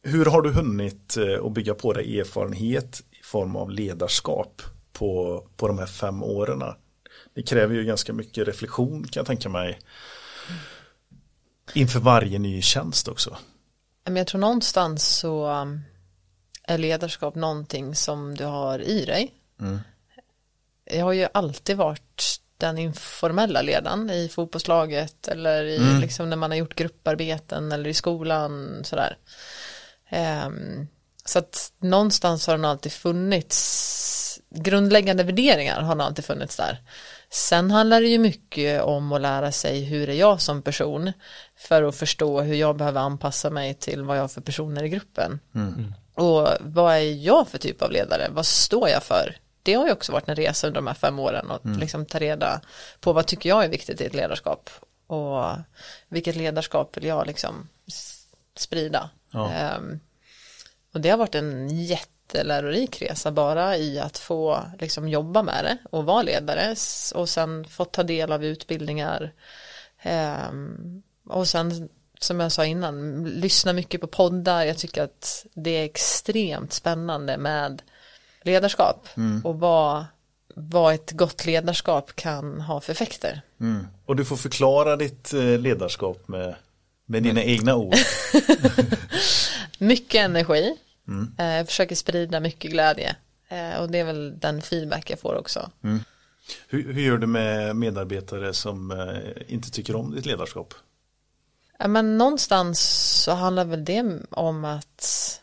Hur har du hunnit eh, att bygga på dig erfarenhet i form av ledarskap på, på de här fem åren? Det kräver ju ganska mycket reflektion kan jag tänka mig. Inför varje ny tjänst också. Men jag tror någonstans så um, är ledarskap någonting som du har i dig. Jag har ju alltid varit den informella ledaren i fotbollslaget eller i, liksom när man har gjort grupparbeten eller i skolan sådär. Ehm, så att någonstans har den alltid funnits, grundläggande värderingar har den alltid funnits där. Sen handlar det ju mycket om att lära sig hur är jag som person för att förstå hur jag behöver anpassa mig till vad jag har för personer i gruppen. Och vad är jag för typ av ledare? Vad står jag för? Det har ju också varit en resa under de här fem åren att liksom ta reda på vad tycker jag är viktigt i ett ledarskap och vilket ledarskap vill jag liksom sprida. Ja. Ehm, och det har varit en jättelärorik resa bara i att få liksom jobba med det och vara ledare och sen få ta del av utbildningar. Ehm, och sen som jag sa innan, lyssna mycket på poddar. Jag tycker att det är extremt spännande med ledarskap och vad, vad ett gott ledarskap kan ha för effekter. Och du får förklara ditt eh, ledarskap med, med dina egna ord. Mycket energi. Eh, Jag försöker sprida mycket glädje. Eh, Och det är väl den feedback jag får också. Hur, hur gör du med medarbetare som eh, inte tycker om ditt ledarskap? Ja, men någonstans så handlar väl det om att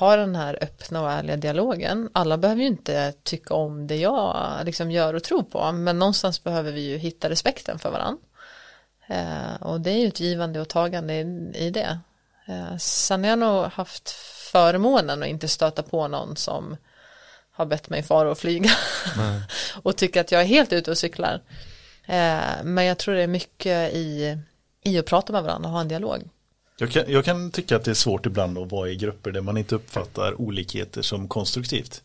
ha den här öppna och ärliga dialogen. Alla behöver ju inte tycka om det jag liksom gör och tror på, men någonstans behöver vi ju hitta respekten för varandra. Och det är ju ett givande och tagande i, det. Sen har jag nog haft förmånen att inte stöta på någon som har bett mig fara och flyga och tycker att jag är helt ute och cyklar. Eh, men jag tror det är mycket i, i att prata med varandra och ha en dialog. Jag kan, jag kan tycka att det är svårt ibland att vara i grupper där man inte uppfattar olikheter som konstruktivt.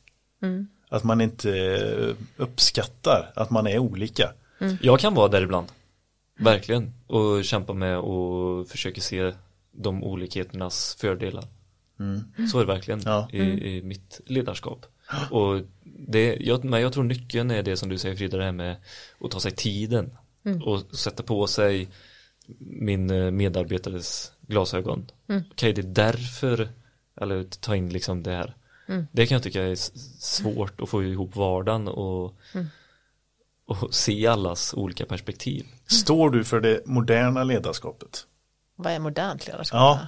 Att man inte uppskattar att man är olika. Jag kan vara där ibland. Verkligen. Och kämpa med och försöka se de olikheternas fördelar. Så är det verkligen Ja. i, i mitt ledarskap. Och det, jag, men jag tror nyckeln är det som du säger Frida, det här med att ta sig tiden och sätta på sig min eh, medarbetares glasögon. Okej, det är därför, eller ta in liksom det här. Det kan jag tycka är svårt att få ihop vardagen och, och se allas olika perspektiv. Står du för det moderna ledarskapet? Vad är modernt ledarskap? Ja.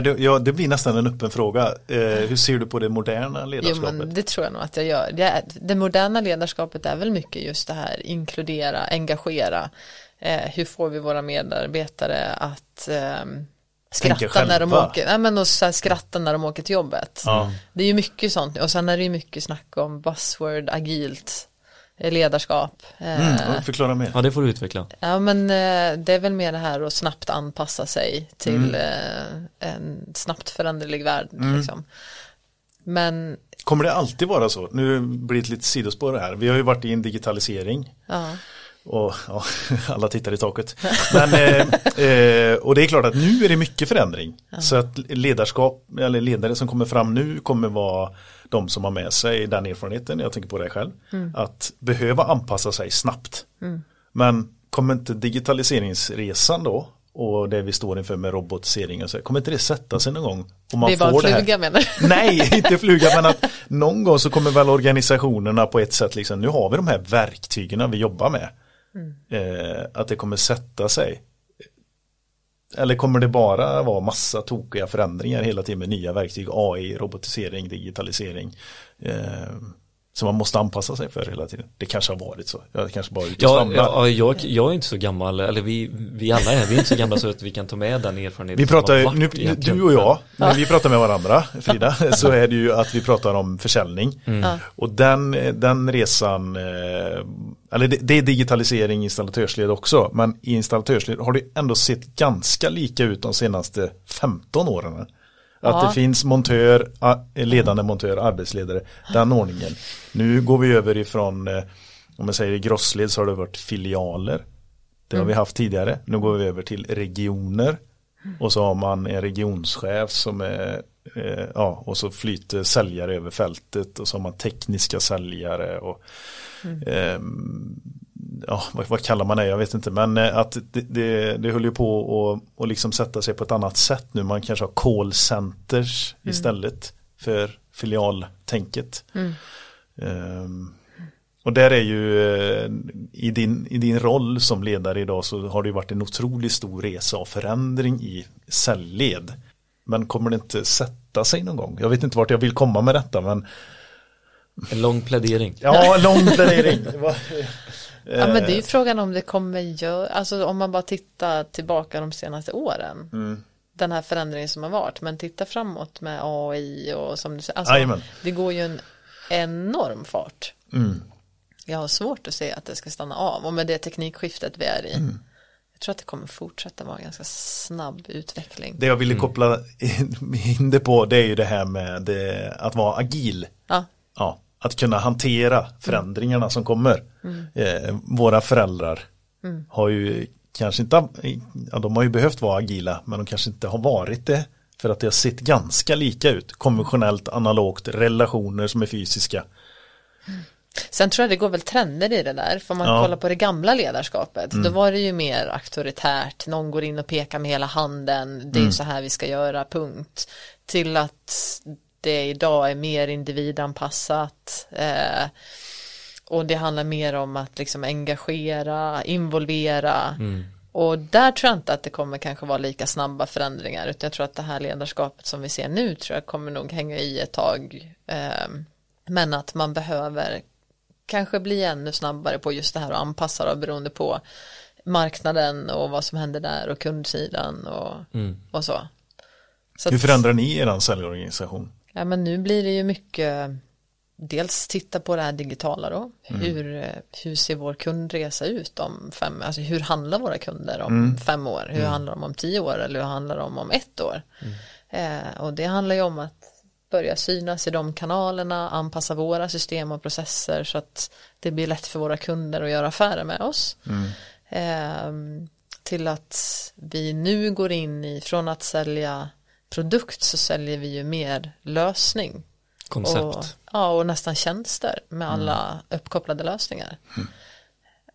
Det, ja, det blir nästan en öppen fråga. Eh, hur ser du på det moderna Jo ledarskapet? men det tror jag nog att jag gör. Det, moderna ledarskapet är väl mycket just det här inkludera, engagera. Eh, hur får vi våra medarbetare att ehm, skratta när de åker, nej, men och så skratta när de åker till jobbet. Ja. Det är ju mycket sånt och sen är det ju mycket snack om buzzword, agilt, ledarskap. Eh, Mm, förklara mer. Ja, det får du utveckla. Ja men eh, det är väl mer det här att snabbt anpassa sig till eh, en snabbt föränderlig värld. Liksom. Men Kommer det alltid vara så? Nu blir det ett litet sidospår här. Vi har ju varit i en digitalisering. ja, Och ja, alla tittar i taket. Men, eh, eh, och det är klart att nu är det mycket förändring. Så att ledarskap, eller ledare som kommer fram nu kommer vara de som har med sig den erfarenheten, jag tänker på dig själv, att behöva anpassa sig snabbt. Men kommer inte digitaliseringsresan då och det vi står inför med robotisering och så, kommer inte det sätta sig någon gång? Och man det är bara får det fluga menar du? Nej, inte fluga, men att någon gång så kommer väl organisationerna på ett sätt liksom, nu har vi de här verktygen vi jobbar med. Eh, att det kommer sätta sig. Eller kommer det bara vara massa tokiga förändringar hela tiden med nya verktyg, AI, robotisering, digitalisering. Eh, som man måste anpassa sig för hela tiden. Det kanske har varit så. Jag kanske bara är ute och Ja, ja jag, jag är inte så gammal, eller vi, vi alla är, vi är inte så gamla så att vi kan ta med den erfarenheten Vi pratar nu, du och jag, när vi pratar med varandra, Frida, så är det ju att vi pratar om försäljning. Mm. Och den, den resan, eh, eller det, det är digitalisering i installatörsled också, men i installatörsled har det ändå sett ganska lika ut de senaste 15 åren. Att Ja. det finns montör, ledande montör, arbetsledare, den ordningen. Nu går vi över ifrån, eh, om jag säger i grossled så har det varit filialer. Det har vi haft tidigare. Nu går vi över till regioner. Och så har man en regionschef som är, eh, ja, och så flyter säljare över fältet och så har man tekniska säljare och ehm, ja, vad, vad kallar man det, jag vet inte, men eh, att det, det, det höll ju på att och liksom sätta sig på ett annat sätt nu, man kanske har call centers istället för filialtänket. Ehm, och där är ju eh, i din, i din roll som ledare idag så har det ju varit en otroligt stor resa och förändring i celled. Men kommer det inte sätta sig någon gång? Jag vet inte vart jag vill komma med detta men En lång plädering. ja, lång plädering. Ja men det är ju frågan om det kommer göra, alltså om man bara tittar tillbaka de senaste åren. Mm. Den här förändringen som har varit, men titta framåt med AI och som du säger, alltså, Jajamän. det går ju en enorm fart. Mm. Jag har svårt att se att det ska stanna av och med det teknikskiftet vi är i. Mm. Jag tror att det kommer fortsätta vara en ganska snabb utveckling. Det jag ville koppla in det på det är ju det här med eh, att vara agil. Ja, Ja, att kunna hantera förändringarna som kommer. Eh, våra föräldrar har ju kanske inte, ja, de har ju behövt vara agila men de kanske inte har varit det. För att det har sett ganska lika ut. Konventionellt, analogt, relationer som är fysiska. Sen tror jag det går väl trender i det där. För om man Ja. kollar på det gamla ledarskapet. Då var det ju mer auktoritärt. Någon går in och pekar med hela handen. Det är så här vi ska göra, punkt. Till att det idag är mer individanpassat. Eh, Och det handlar mer om att liksom engagera, involvera. Och där tror jag inte att det kommer kanske vara lika snabba förändringar. Utan jag tror att det här ledarskapet som vi ser nu tror jag kommer nog hänga i ett tag. Ehm, Men att man behöver kanske bli ännu snabbare på just det här och anpassa det beroende på marknaden och vad som händer där och kundsidan och, och så. så Hur förändrar ni er säljorganisation? Ja men nu blir det ju mycket Dels titta på det här digitala då. Hur, eh, hur ser vår kundresa ut om fem Alltså hur handlar våra kunder om fem år? Hur handlar de om tio år eller hur handlar de om ett år? Eh, Och det handlar ju om att Börja synas i de kanalerna Anpassa våra system och processer Så att det blir lätt för våra kunder att göra affärer med oss. Ehm, Till att vi nu går in i Från att sälja produkt så säljer vi ju mer lösning Koncept. och, ja, och nästan tjänster med alla uppkopplade lösningar.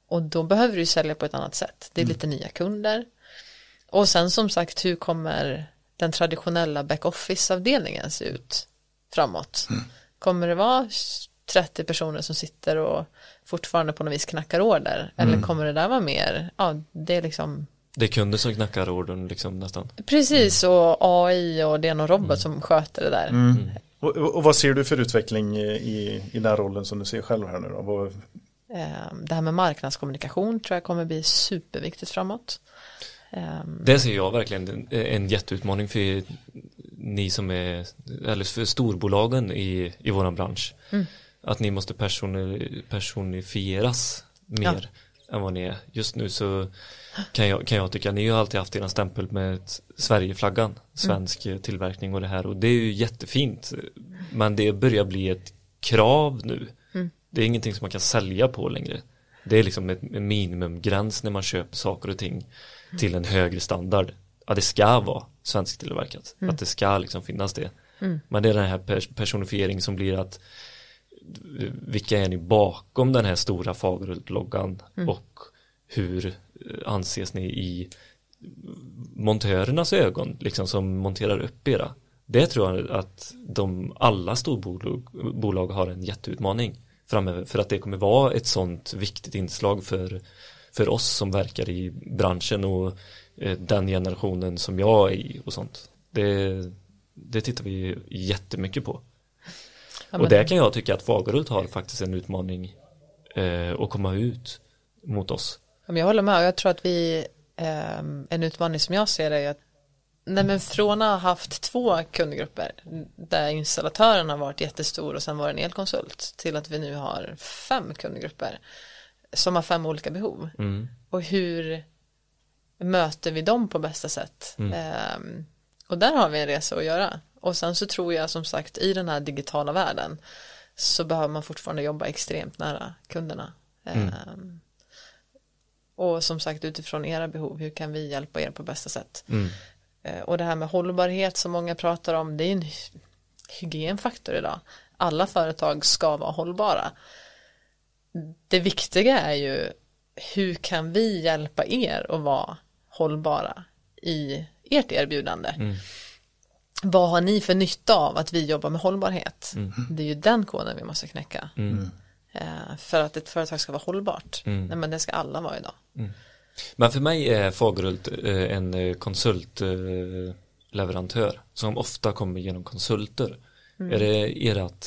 Och då behöver du sälja på ett annat sätt. Det är lite nya kunder. Och sen som sagt, hur kommer den traditionella backoffice-avdelningen se ut framåt? Kommer det vara 30 personer som sitter och fortfarande på något vis knackar order? Eller kommer det där vara mer, ja, det är liksom Det är kunder som knackar orden liksom nästan. Precis, och AI och det är någon robot som sköter det där. Och, och, och vad ser du för utveckling i, i den rollen som du ser själv här nu då? Vad, Ehm, Det här med marknadskommunikation tror jag kommer bli superviktigt framåt. Ehm, Det ser jag verkligen en, jätteutmaning för ni som är, eller för storbolagen i, i våran bransch. Att ni måste personi, personifieras mer än vad ni är. Just nu så kan jag, kan jag tycka, ni har alltid haft er stämpel med Sverigeflaggan, svensk eh, tillverkning och det här och det är ju jättefint. Men det börjar bli ett krav nu. Det är ingenting som man kan sälja på längre. Det är liksom ett, en minimumgräns när man köper saker och ting till en högre standard. Ja, det ska vara svensktillverkat. Att det ska liksom finnas det. Men det är den här pers- personifiering som blir att vilka är ni bakom den här stora Fagerhult-loggan och hur eh, anses ni i montörernas ögon liksom som monterar upp era. Det tror jag att de alla storbolag bolag har en jätteutmaning framöver för att det kommer vara ett sånt viktigt inslag för, för oss som verkar i branschen och eh, den generationen som jag är i och sånt. Det, det tittar vi jättemycket på. Ja, Och där kan jag tycka att Fagerhult har faktiskt en utmaning eh, att komma ut mot oss. Ja, men jag håller med och jag tror att vi, ehm, en utmaning som jag ser det är att Nej men från att ha haft två kundgrupper där installatören har varit jättestor och sen var en elkonsult till att vi nu har fem kundgrupper som har fem olika behov. Och hur möter vi dem på bästa sätt? Ehm, och där har vi en resa att göra. Och sen så tror jag som sagt i den här digitala världen så behöver man fortfarande jobba extremt nära kunderna. Ehm, och som sagt utifrån era behov, hur kan vi hjälpa er på bästa sätt? Eh, Och det här med hållbarhet som många pratar om, det är en hy- hygienfaktor idag. Alla företag ska vara hållbara. Det viktiga är ju hur kan vi hjälpa er att vara hållbara i ert erbjudande? Vad har ni för nytta av att vi jobbar med hållbarhet? Det är ju den koden vi måste knäcka. Eh, För att ett företag ska vara hållbart. Nej, men det ska alla vara idag. Men för mig är Fagerhult eh, en eh, konsultleverantör som ofta kommer genom konsulter. Är det ert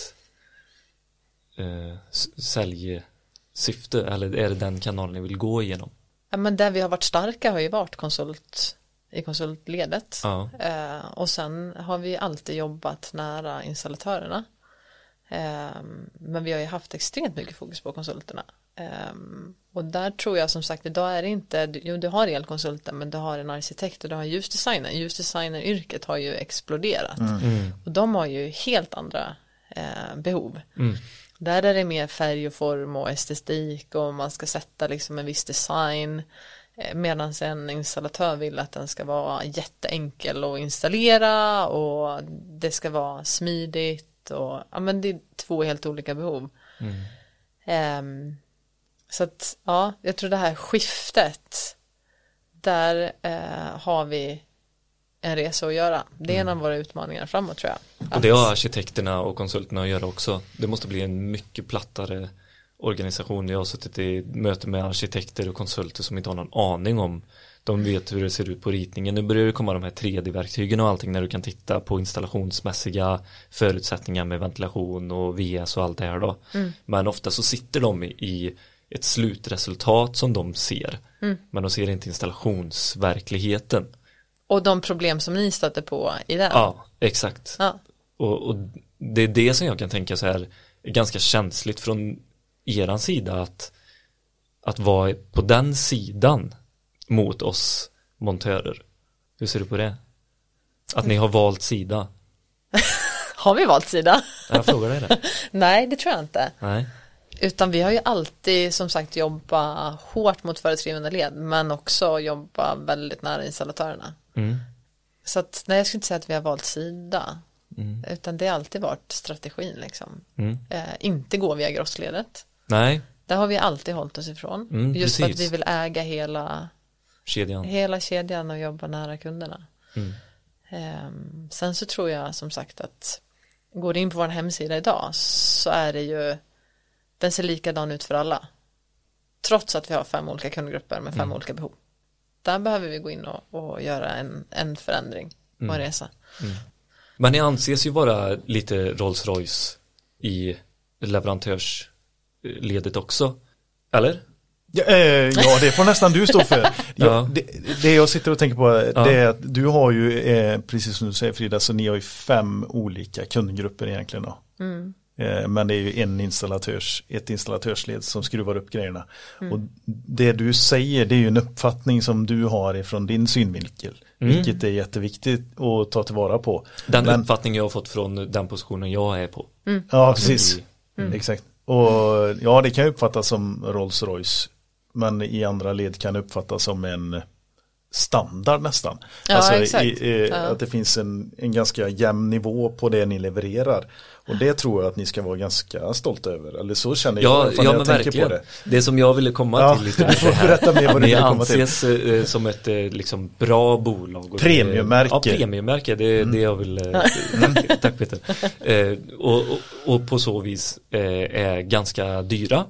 eh, säljsyfte eller är det den kanalen ni vill gå igenom? Ja, men där vi har varit starka har ju varit konsult i konsultledet. Ja. Eh, och sen har vi alltid jobbat nära installatörerna. Eh, men vi har ju haft extremt mycket fokus på konsulterna. Eh, och där tror jag som sagt, idag är det inte, jo du har elkonsulten men du har en arkitekt och du har ljusdesigner. Ljusdesigneryrket har ju exploderat. Och de har ju helt andra eh, behov. Där är det mer färg och form och estetik och man ska sätta liksom en viss design. Medan en installatör vill att den ska vara jätteenkel att installera och det ska vara smidigt och ja men det är två helt olika behov. Ehm, så att ja, jag tror det här skiftet där eh, har vi en resa att göra. Det är en av våra utmaningar framåt tror jag. Och det har arkitekterna och konsulterna att göra också. Det måste bli en mycket plattare organisation. Jag har suttit i möte med arkitekter och konsulter som inte har någon aning om de vet hur det ser ut på ritningen. Nu börjar det komma de här 3D-verktygen och allting när du kan titta på installationsmässiga förutsättningar med ventilation och VS och allt det här då. Men ofta så sitter de i, ett slutresultat som de ser. Men de ser inte installationsverkligheten. Och de problem som ni stöter på i den. Ja, exakt. Ja. Och, och det är det som jag kan tänka så här är ganska känsligt från eran sida att att vara på den sidan mot oss montörer. Hur ser du på det? Att ni har valt sida. Har vi valt sida? Jag frågar dig det. Nej, det tror jag inte. Nej. Utan vi har ju alltid som sagt jobbat hårt mot föreskrivande led men också jobba väldigt nära installatörerna. Mm. Så att nej, jag skulle inte säga att vi har valt sida. Mm. Utan det har alltid varit strategin liksom. Mm. Eh, inte gå via grossledet. Nej, Där har vi alltid hållit oss ifrån. Mm, Just för att precis. vi vill äga hela, kedjan. hela kedjan och jobba nära kunderna. Mm. Ehm, sen så tror jag som sagt att går du in på vår hemsida idag så är det ju den ser likadan ut för alla. Trots att vi har fem olika kundgrupper med fem Mm. olika behov. Där behöver vi gå in och, och göra en, en förändring och Mm. en resa. Men ni anses ju vara lite Rolls Royce i leverantörsledet också. Eller? Ja, eh, ja, det får nästan du stå för. Ja. ja. det, det jag sitter och tänker på Ja. det är att du har ju, eh, precis som du säger Frida, så ni har ju fem olika kundgrupper egentligen. Då. Mm. Eh, men det är ju en installatörs, ett installatörsled som skruvar upp grejerna. Mm. Och det du säger det är ju en uppfattning som du har ifrån din synvinkel. Mm. Vilket är jätteviktigt att ta tillvara på. Den Men- uppfattning jag har fått från den positionen jag är på. Ja, precis. Mm. Exakt. Och ja, det kan ju uppfattas som Rolls Royce. Men i andra led kan det uppfattas som en standard nästan. Ja, alltså exakt. i, i, Ja. att det finns en, en ganska jämn nivå på det ni levererar. Och det tror jag att ni ska vara ganska stolta över. Eller så känner jag Ja, när men jag tänker verkligen. på Det. det. som jag ville komma Ja, till lite du får här. berätta mer vad du Ni vill komma till. anses eh, som ett eh, liksom bra bolag. och det- Premiummärke. Ja, premiummärke. Det är det jag vill. eh, Tack, tack Peter. Eh, och, och, och på så vis eh, är ganska dyra.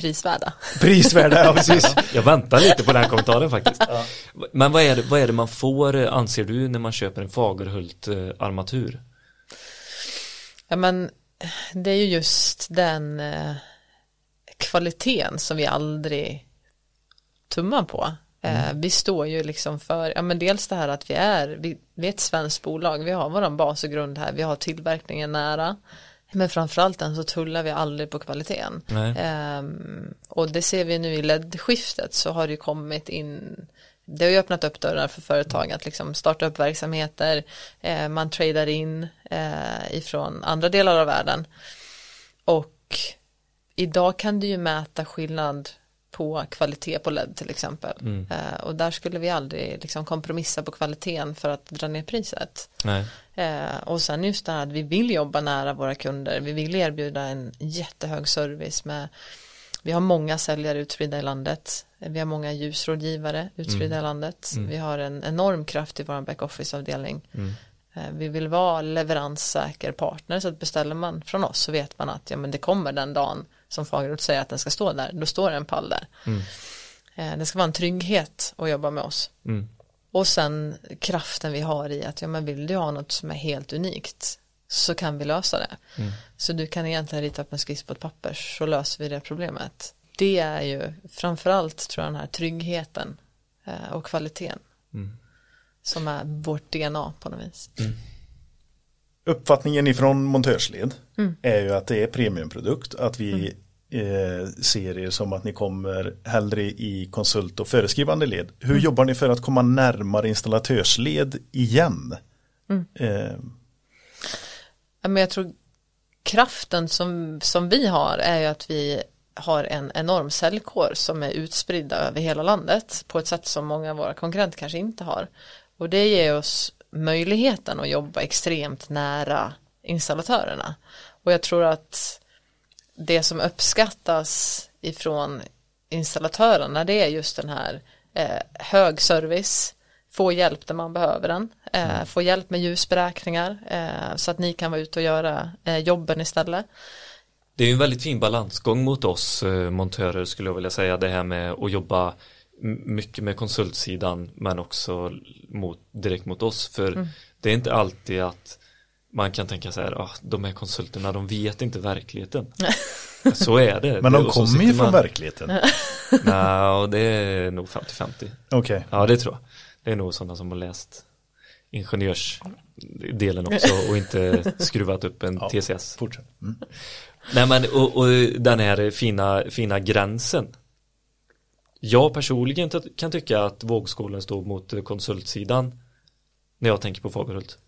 Prisvärda. Prisvärda, ja precis. Jag väntar lite på den här kommentaren faktiskt. Men vad är, det, vad är det man får, anser du, när man köper en Fagerhult eh, armatur? Ja men det är ju just den eh, kvaliteten som vi aldrig tummar på. Eh, vi står ju liksom för, ja men dels det här att vi är, vi, vi är ett svenskt bolag, vi har våran bas och grund här, vi har tillverkningen nära. Men framförallt den så tullar vi aldrig på kvaliteten. Ehm, och det ser vi nu i LED-skiftet så har det ju kommit in det har ju öppnat upp dörrar för företag att liksom starta upp verksamheter, eh, man tradar in eh, ifrån andra delar av världen. Och idag kan du ju mäta skillnad på kvalitet på LED till exempel. Eh, och där skulle vi aldrig liksom kompromissa på kvaliteten för att dra ner priset. Eh, och sen just det här att vi vill jobba nära våra kunder, vi vill erbjuda en jättehög service med vi har många säljare utspridda i landet, vi har många ljusrådgivare utspridda i landet, vi har en enorm kraft i vår backoffice-avdelning. Eh, Vi vill vara leveranssäker partner. Så att beställer man från oss så vet man att ja, men det kommer den dagen som Fagerhult säger att den ska stå där, då står det en pall där. Eh, Det ska vara en trygghet att jobba med oss. Mm. Och sen kraften vi har i att ja, men vill du ha något som är helt unikt så kan vi lösa det. Så du kan egentligen rita upp en skiss på ett papper så löser vi det problemet. Det är ju framförallt tror jag den här tryggheten eh, och kvaliteten som är vårt DNA på något vis. Uppfattningen ifrån montörsled Mm. är ju att det är premiumprodukt. Att vi eh, ser er som att ni kommer hellre i konsult och föreskrivande led. Hur Mm. jobbar ni för att komma närmare installatörsled igen? Mm. Eh, Ja, men jag tror kraften som, som vi har är ju att vi har en enorm säljkår som är utspridda över hela landet på ett sätt som många av våra konkurrenter kanske inte har. Och det ger oss möjligheten att jobba extremt nära installatörerna. Och jag tror att det som uppskattas ifrån installatörerna det är just den här eh, hög service, få hjälp där man behöver den, eh, få hjälp med ljusberäkningar eh, så att ni kan vara ute och göra eh, jobben istället. det är en väldigt fin balansgång mot oss eh, montörer skulle jag vilja säga det här med att jobba mycket med konsultsidan men också mot, direkt mot oss för det är inte alltid att man kan tänka så här, ah, de här konsulterna de vet inte verkligheten. så är det. Men Det- de kommer ju från man- verkligen. Nej, och det är nog 50-50. Okej. Ja, det tror jag. Det är nog sådana som har läst ingenjörsdelen också och inte skruvat upp en Ja. TCS. Fortsätt. Mm. Nej men och, och den här fina, fina gränsen. Jag personligen kan tycka att vågskålen står mot konsultsidan när jag tänker på Fagerhult.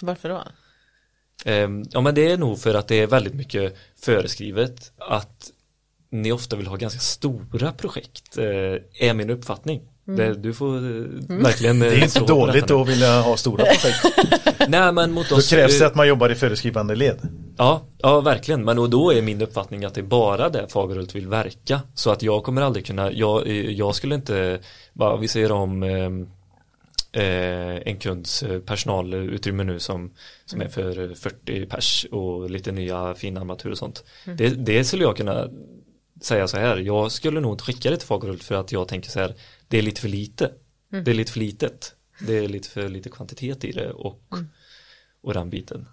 Varför då? Ehm, Ja men det är nog för att det är väldigt mycket föreskrivet att ni ofta vill ha ganska stora projekt, eh, är min uppfattning. Det, du får eh, verkligen Det är inte dåligt att vilja ha stora projekt. Nej men mot Då oss krävs det eh, att man jobbar i föreskrivande led. Ja, ja verkligen. Men och då är min uppfattning att det är bara där Fagerhult vill verka. Så att jag kommer aldrig kunna, jag, eh, jag skulle inte, bara vi säger om eh, eh, en kunds eh, personalutrymme nu som, som är för eh, 40 pers och lite nya fina armaturer och sånt. Det, det skulle jag kunna säga så här, jag skulle nog inte skicka det till Fagerhult för att jag tänker så här, det är lite för lite. Det är lite för litet. Det är lite för lite kvantitet i det och, och den biten.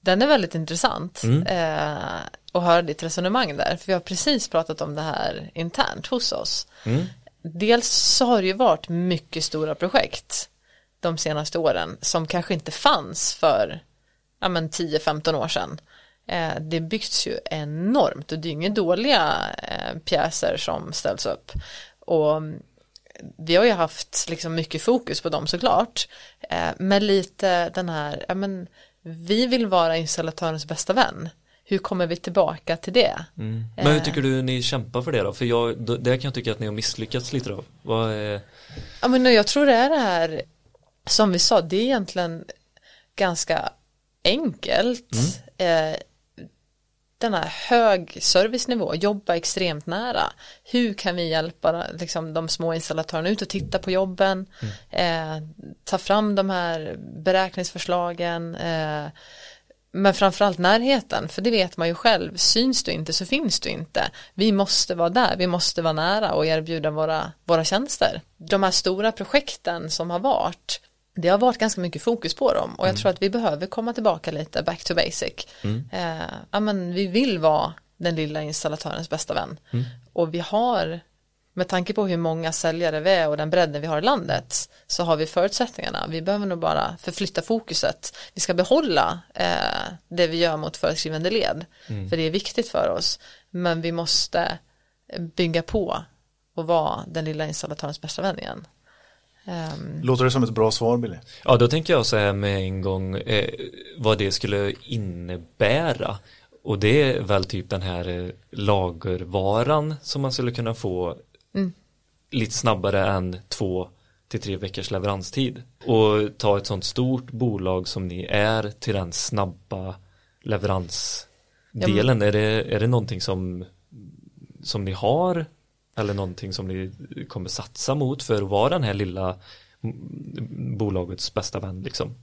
Den är väldigt intressant Mm. eh, att höra ditt resonemang där, för vi har precis pratat om det här internt hos oss. Mm. Dels så har det ju varit mycket stora projekt de senaste åren som kanske inte fanns för ja, men 10-15 år sedan. Eh, det byggs ju enormt och det är ju inga dåliga eh, pjäser som ställs upp. Och mm, vi har ju haft liksom mycket fokus på dem såklart. Eh, men lite den här, ja men vi vill vara installatörens bästa vän. Hur kommer vi tillbaka till det? Men hur Eh. tycker du ni kämpar för det då? För jag, där kan jag tycka att ni har misslyckats lite då. Vad är, Ja men jag tror det är det här, som vi sa, det är egentligen ganska enkelt. Eh, den här hög servicenivå, jobba extremt nära. Hur kan vi hjälpa liksom, de små installatörerna ut och titta på jobben, eh, ta fram de här beräkningsförslagen, eh, men framförallt närheten, för det vet man ju själv, syns du inte så finns du inte. Vi måste vara där, vi måste vara nära och erbjuda våra, våra tjänster. De här stora projekten som har varit, det har varit ganska mycket fokus på dem och jag tror att vi behöver komma tillbaka lite back to basic. Eh, ja, men vi vill vara den lilla installatörens bästa vän och vi har med tanke på hur många säljare vi är och den bredden vi har i landet så har vi förutsättningarna. Vi behöver nog bara förflytta fokuset. Vi ska behålla eh, det vi gör mot föreskrivande led. För det är viktigt för oss. Men vi måste bygga på och vara den lilla installatörens bästa vän igen. Ehm, Låter det som ett bra svar Billy? ja då tänker jag så här med en gång eh, vad det skulle innebära. Och det är väl typ den här eh, lagervaran som man skulle kunna få lite snabbare än två till tre veckors leveranstid. Och ta ett sånt stort bolag som ni är till den snabba leveransdelen. Är, det, är det någonting som, som ni har eller någonting som ni kommer satsa mot för att vara den här lilla mm, bolagets bästa vän liksom?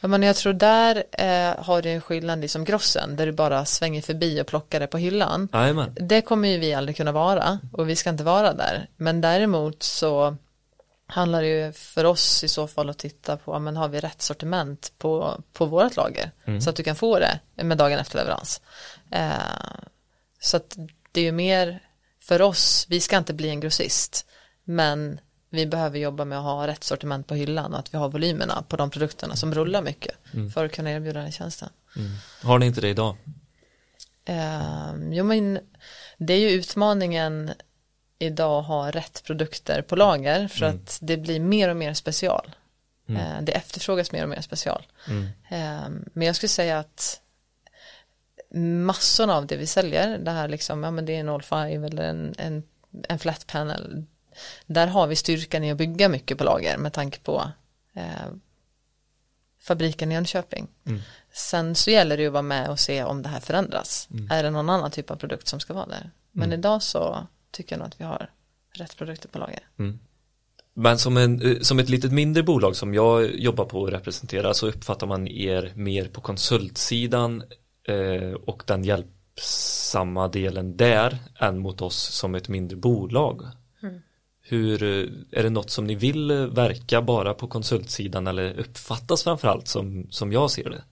Ja, men jag tror där eh, har du en skillnad i som grossen där du bara svänger förbi och plockar det på hyllan. Jajamän. Det kommer ju vi aldrig kunna vara och vi ska inte vara där. Men däremot så handlar det ju för oss i så fall att titta på, men har vi rätt sortiment på, på vårt lager? Så att du kan få det med dagen efter leverans. Eh, så att det är ju mer för oss, vi ska inte bli en grossist, men vi behöver jobba med att ha rätt sortiment på hyllan och att vi har volymerna på de produkterna som rullar mycket för att kunna erbjuda den tjänsten. Har ni inte det idag? Eh, jo men det är ju utmaningen idag att ha rätt produkter på lager för att det blir mer och mer special. Eh, det efterfrågas mer och mer special. Eh, men jag skulle säga att massorna av det vi säljer, det här liksom, ja men det är en all five eller en, en, en flat panel, där har vi styrkan i att bygga mycket på lager med tanke på eh, fabriken i Jönköping. Sen så gäller det ju att vara med och se om det här förändras. Är det någon annan typ av produkt som ska vara där? Men idag så tycker jag nog att vi har rätt produkter på lager. Men som, en, eh, som ett litet mindre bolag som jag jobbar på och representerar så uppfattar man er mer på konsultsidan och den hjälp, uppmärksamma delen där än mot oss som ett mindre bolag. Hur, eh, är det något som ni vill eh, verka bara på konsultsidan eller uppfattas framförallt som, som jag ser det?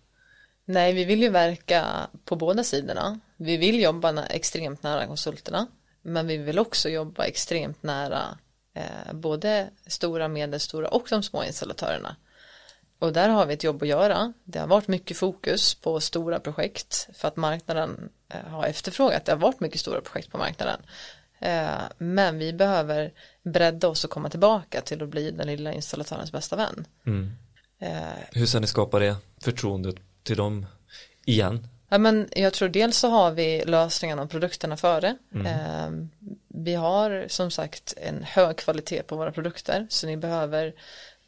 Nej, vi vill ju verka på båda sidorna. Vi vill jobba extremt nära konsulterna, men vi vill också jobba extremt nära eh, både stora, medelstora och de små installatörerna. Och där har vi ett jobb att göra. Det har varit mycket fokus på stora projekt för att marknaden eh, har efterfrågat. Det har varit mycket stora projekt på marknaden. Eh, men vi behöver bredda oss och komma tillbaka till att bli den lilla installatörens bästa vän. Eh, Hur ska ni skapa det förtroendet till dem igen? Ja, men jag tror dels så har vi lösningarna och produkterna före. Eh, vi har som sagt en hög kvalitet på våra produkter så ni behöver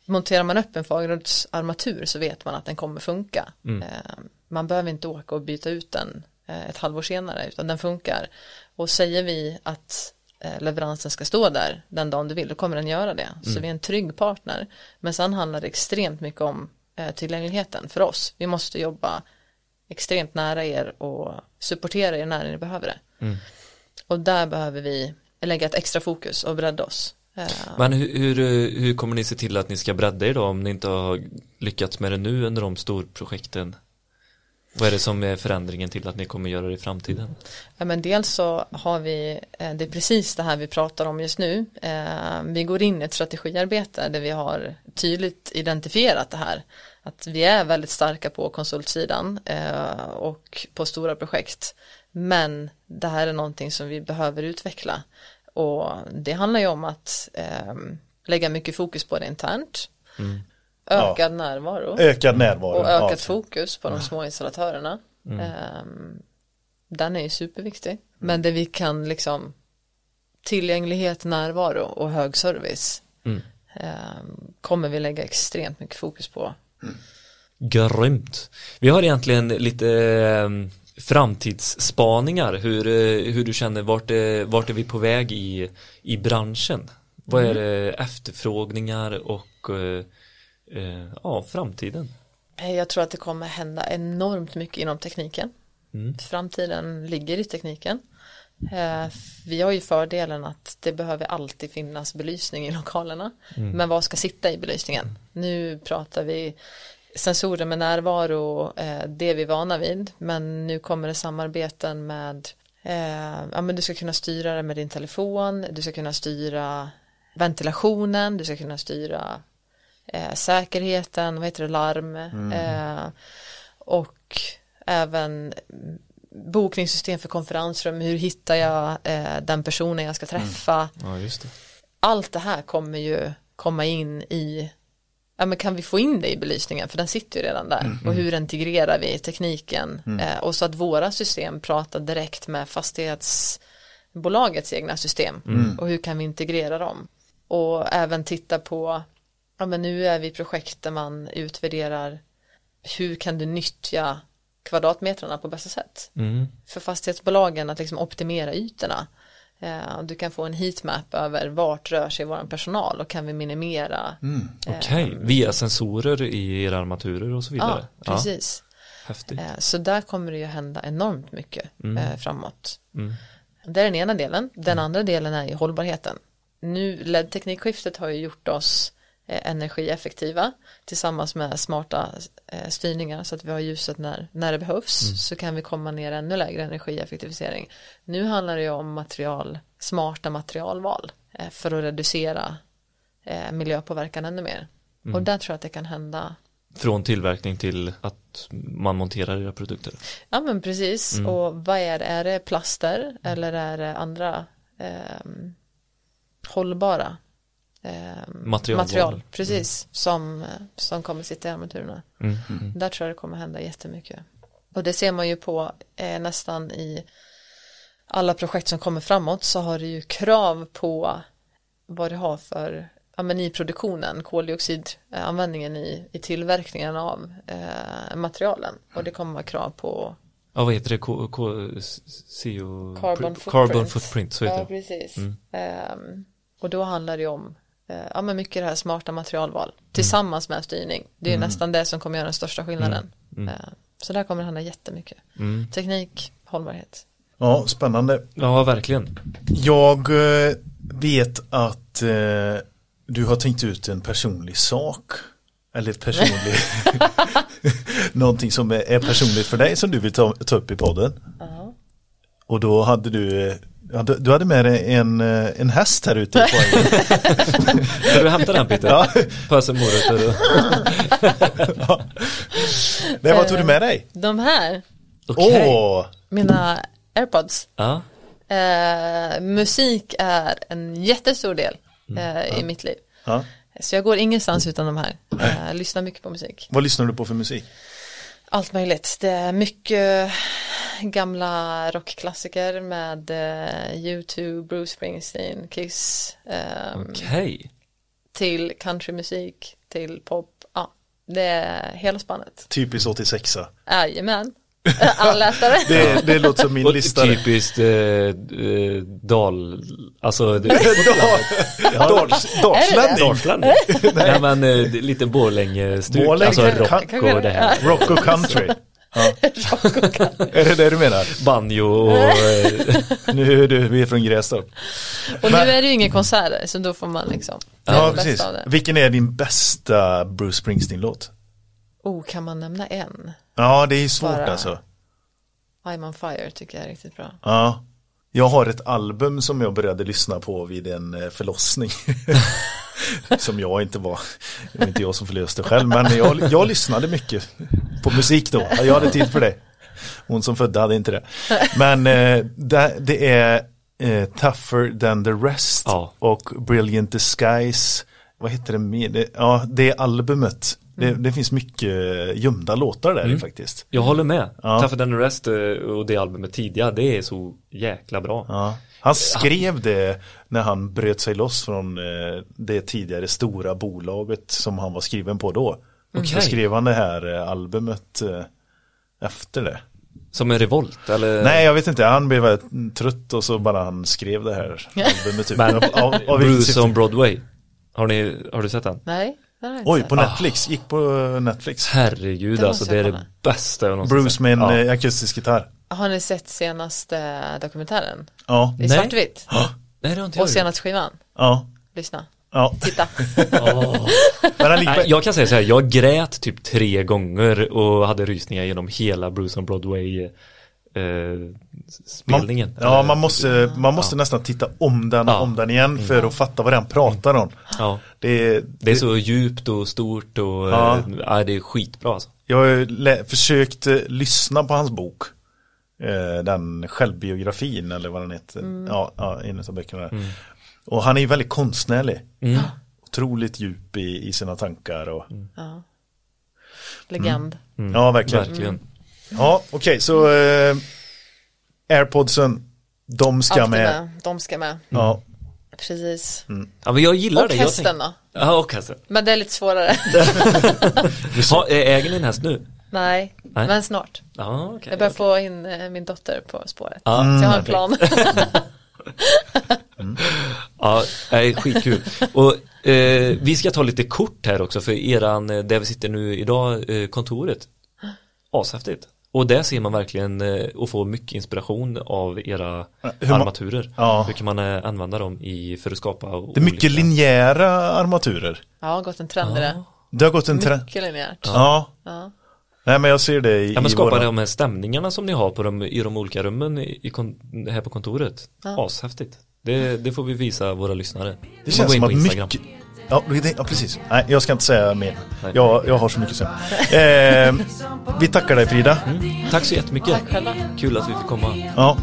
monterar man upp en fagrumsarmatur så vet man att den kommer funka. Eh, man behöver inte åka och byta ut den eh, ett halvår senare utan den funkar. Och säger vi att eh, leveransen ska stå där den dagen du vill då kommer den göra det. Så vi är en trygg partner. Men sen handlar det extremt mycket om tillgängligheten för oss. Vi måste jobba extremt nära er och supportera er när ni behöver det. Och där behöver vi lägga ett extra fokus och bredda oss. Eh, Men hur, hur, hur kommer ni se till att ni ska bredda er då om ni inte har lyckats med det nu under de storprojekten? Vad är det som är förändringen till att ni kommer göra det i framtiden? Ja, men dels så har vi, eh, det är precis det här vi pratar om just nu. Eh, Vi går in i ett strategiarbete där vi har tydligt identifierat det här. Att vi är väldigt starka på konsultsidan och på stora projekt. Men det här är någonting som vi behöver utveckla. Och det handlar ju om att eh, lägga mycket fokus på det internt. Ökad närvaro Ökad närvaro. och ökat Ja. fokus på de små installatörerna. Ehm, den är ju superviktig. Men det vi kan liksom tillgänglighet, närvaro och hög service ehm, kommer vi lägga extremt mycket fokus på. Grymt. Vi har egentligen lite eh, framtidsspaningar, hur, eh, hur du känner, vart är, vart är vi på väg i, i branschen? Vad är det efterfrågningar och eh, eh, ja, framtiden? Eh, Jag tror att det kommer hända enormt mycket inom tekniken. Framtiden ligger i tekniken. Eh, Vi har ju fördelen att det behöver alltid finnas belysning i lokalerna. Men vad ska sitta i belysningen? Nu pratar vi sensorer med närvaro, eh, det är vi vana vid. Men nu kommer det samarbeten med, eh, ja men du ska kunna styra det med din telefon, du ska kunna styra ventilationen, du ska kunna styra eh, säkerheten, vad heter det, larm eh, och även mm, bokningssystem för konferensrum, hur hittar jag den personen jag ska träffa Ja, just det. allt det här kommer ju komma in i ja men kan vi få in det i belysningen? För den sitter ju redan där. Och hur integrerar vi tekniken? Eh, och så att våra system pratar direkt med fastighetsbolagets egna system. Och hur kan vi integrera dem? Och även titta på ja men nu är vi i projekt där man utvärderar hur kan du nyttja kvadratmetrarna på bästa sätt? Mm. för fastighetsbolagen att liksom optimera ytorna. Eh, Du kan få en heatmap över vart rör sig vår personal och kan vi minimera. Okej, via sensorer i era armaturer och så Ja, vidare. precis. häftigt. Eh, Så där kommer det ju hända enormt mycket eh, framåt. Mm. Det är den ena delen. Den andra delen är ju hållbarheten. Nu LED-teknikskiftet har ju gjort oss eh, energieffektiva tillsammans med smarta eh, styrningar så att vi har ljuset när, när det behövs så kan vi komma ner ännu lägre energieffektivisering. Nu handlar det ju om material, smarta materialval eh, för att reducera eh, miljöpåverkan ännu mer. Och där tror jag att det kan hända. Från tillverkning till att man monterar era produkter. Ja men precis. Och vad är det, är det plaster eller är det andra ehm, hållbara ehm, Materialval. material precis som, som kommer sitta i armaturerna. Mm. Där tror jag det kommer hända jättemycket. Och det ser man ju på eh, nästan i alla projekt som kommer framåt så har det ju krav på vad det har för ja, men i produktionen, koldioxidanvändningen i, i tillverkningen av eh, materialen och det kommer vara krav på Ja, vad heter det? K- K- CO... Carbon Carbon footprint. footprint, så heter Ja, det. precis. Mm. Ehm, och då handlar det om ja, men mycket det här smarta materialval tillsammans med styrning. Det är ju nästan det som kommer göra den största skillnaden. Mm. Ehm, så där kommer det hända jättemycket. Mm. Teknik, hållbarhet. Ja, spännande. Ja, verkligen. Jag eh, vet att eh, du har tänkt ut en personlig sak. Eller personlig. Någonting som är, personligt för dig som du vill ta, ta upp i podden. Och då hade du eh, ja, du- du hade med dig en, eh, en häst här ute i poängen. Ska du hämta den Peter? Ja. Pösa morötter och... Nej, vad tog du med dig? De här, Okej. Åh, mina airpods. Ja. Eh, musik är en jättestor del eh, i mitt liv. ja. Så jag går ingenstans utan de här. Eh, lyssnar mycket på musik. Vad lyssnar du på för musik? Allt möjligt. Det är mycket gamla rockklassiker med eh, U2, Bruce Springsteen, Kiss. ehm, Okej. Till countrymusik, till pop. Ja, det är hela spannet. Typiskt 86 Jajamän. Allätare. det, det låter som min lista. typiskt eh, eh, dal... Alltså... Dalslänning. Nej men eh, lite Borlänge-stuk. Borlänge Alltså rock kan- och det här. Rock och country. Ja. Är det det du menar? Banjo och... eh, Nu är du, vi är från Grästorp. Och nu Men- är det ju ingen konserter så då får man liksom Ja, precis. Vilken är din bästa Bruce Springsteen-låt? Oh, kan man nämna en? Ja, det är svårt Bara- alltså. I'm on fire tycker jag är riktigt bra. Ja. Jag har ett album som jag började lyssna på vid en eh, förlossning. som jag inte var, det var inte jag som förlöste själv, men jag, jag lyssnade mycket på musik då. Jag hade tid för det. Hon som födde hade inte det. Men eh, det, det är eh, Tougher than the rest Ja. och Brilliant Disguise. Vad heter det ja, det är albumet. Det, det finns mycket gömda låtar där i faktiskt. Jag håller med. Ja. Tougher than the rest eh, och det albumet tidigare, det är så jäkla bra. Ja. Han skrev det när han bröt sig loss från eh, det tidigare stora bolaget som han var skriven på då. Okej. Så skrev han det här eh, albumet efter det. Som en revolt, eller? Nej, jag vet inte. Han blev väldigt trött och så bara han skrev det här albumet. Typ. Men Av- av- av Bruce on Broadway. Har, ni, har du sett den? Nej, Oj, på Netflix. Gick på Netflix. Herregud Det alltså, det är det bästa jag någonsin Bruce sett. med en ja. eh, akustisk gitarr. Har ni sett senaste dokumentären? Ja, I Nej. svartvitt? Nej, det har inte jag Och senaste skivan? ja, Lyssna, ja. titta. Gick jag kan säga så här, jag grät typ tre gånger och hade rysningar genom hela Bruce on Broadway eh, spelningen. Man, ja, man måste, man måste nästan titta om den och Ja. om den igen för att fatta vad den pratar om. Ja. Det, Det är så djupt och stort och Ja. ja. ja, det är skitbra alltså. Jag har försökt eh, lyssna på hans bok. Eh, den självbiografin eller vad den heter. Ja, ja, en av böckerna. där. Och han är ju väldigt konstnärlig. Mm. Otroligt djup i, i sina tankar. Och, Ja. Legend. Ja, verkligen. Verkligen. Ja, okej, så eh, airpodsen, de ska Allt är med. med. De ska med. Ja, Precis. Ja, men jag gillar Och det. hästen Jag då? tänk- Ja, och hästen. Men det är lite svårare. Ha, äger ni en häst nu? Nej, Nej. men snart. Ja, okej. Jag börjar få in eh, min dotter på spåret. Ja, Så jag har en plan. Ja, nej, skitkul. Och eh, vi ska ta lite kort här också för eran, eh, där vi sitter nu idag, eh, kontoret. Ashäftigt. Och där ser man verkligen eh, och får mycket inspiration av era hur ma- armaturer. Ja. Hur kan man eh, använda dem i, för att skapa det är mycket linjära armaturer. Ja, har gått en trend i det. Det har gått en trend. Mycket linjärt. Ja. Ja. Nej men jag ser det i, Ja men skapa våra... de här stämningarna som ni har på de, i de olika rummen i, i kon, här på kontoret. Ja. Ashäftigt. Det, det får vi visa våra lyssnare. Det känns som att mycket... Ja, det, ja, precis. Nej, jag ska inte säga mer. Jag, jag har så mycket sen. Eh, vi tackar dig Frida. Tack så jättemycket. Tack själva. Kul att vi fick komma. Ja,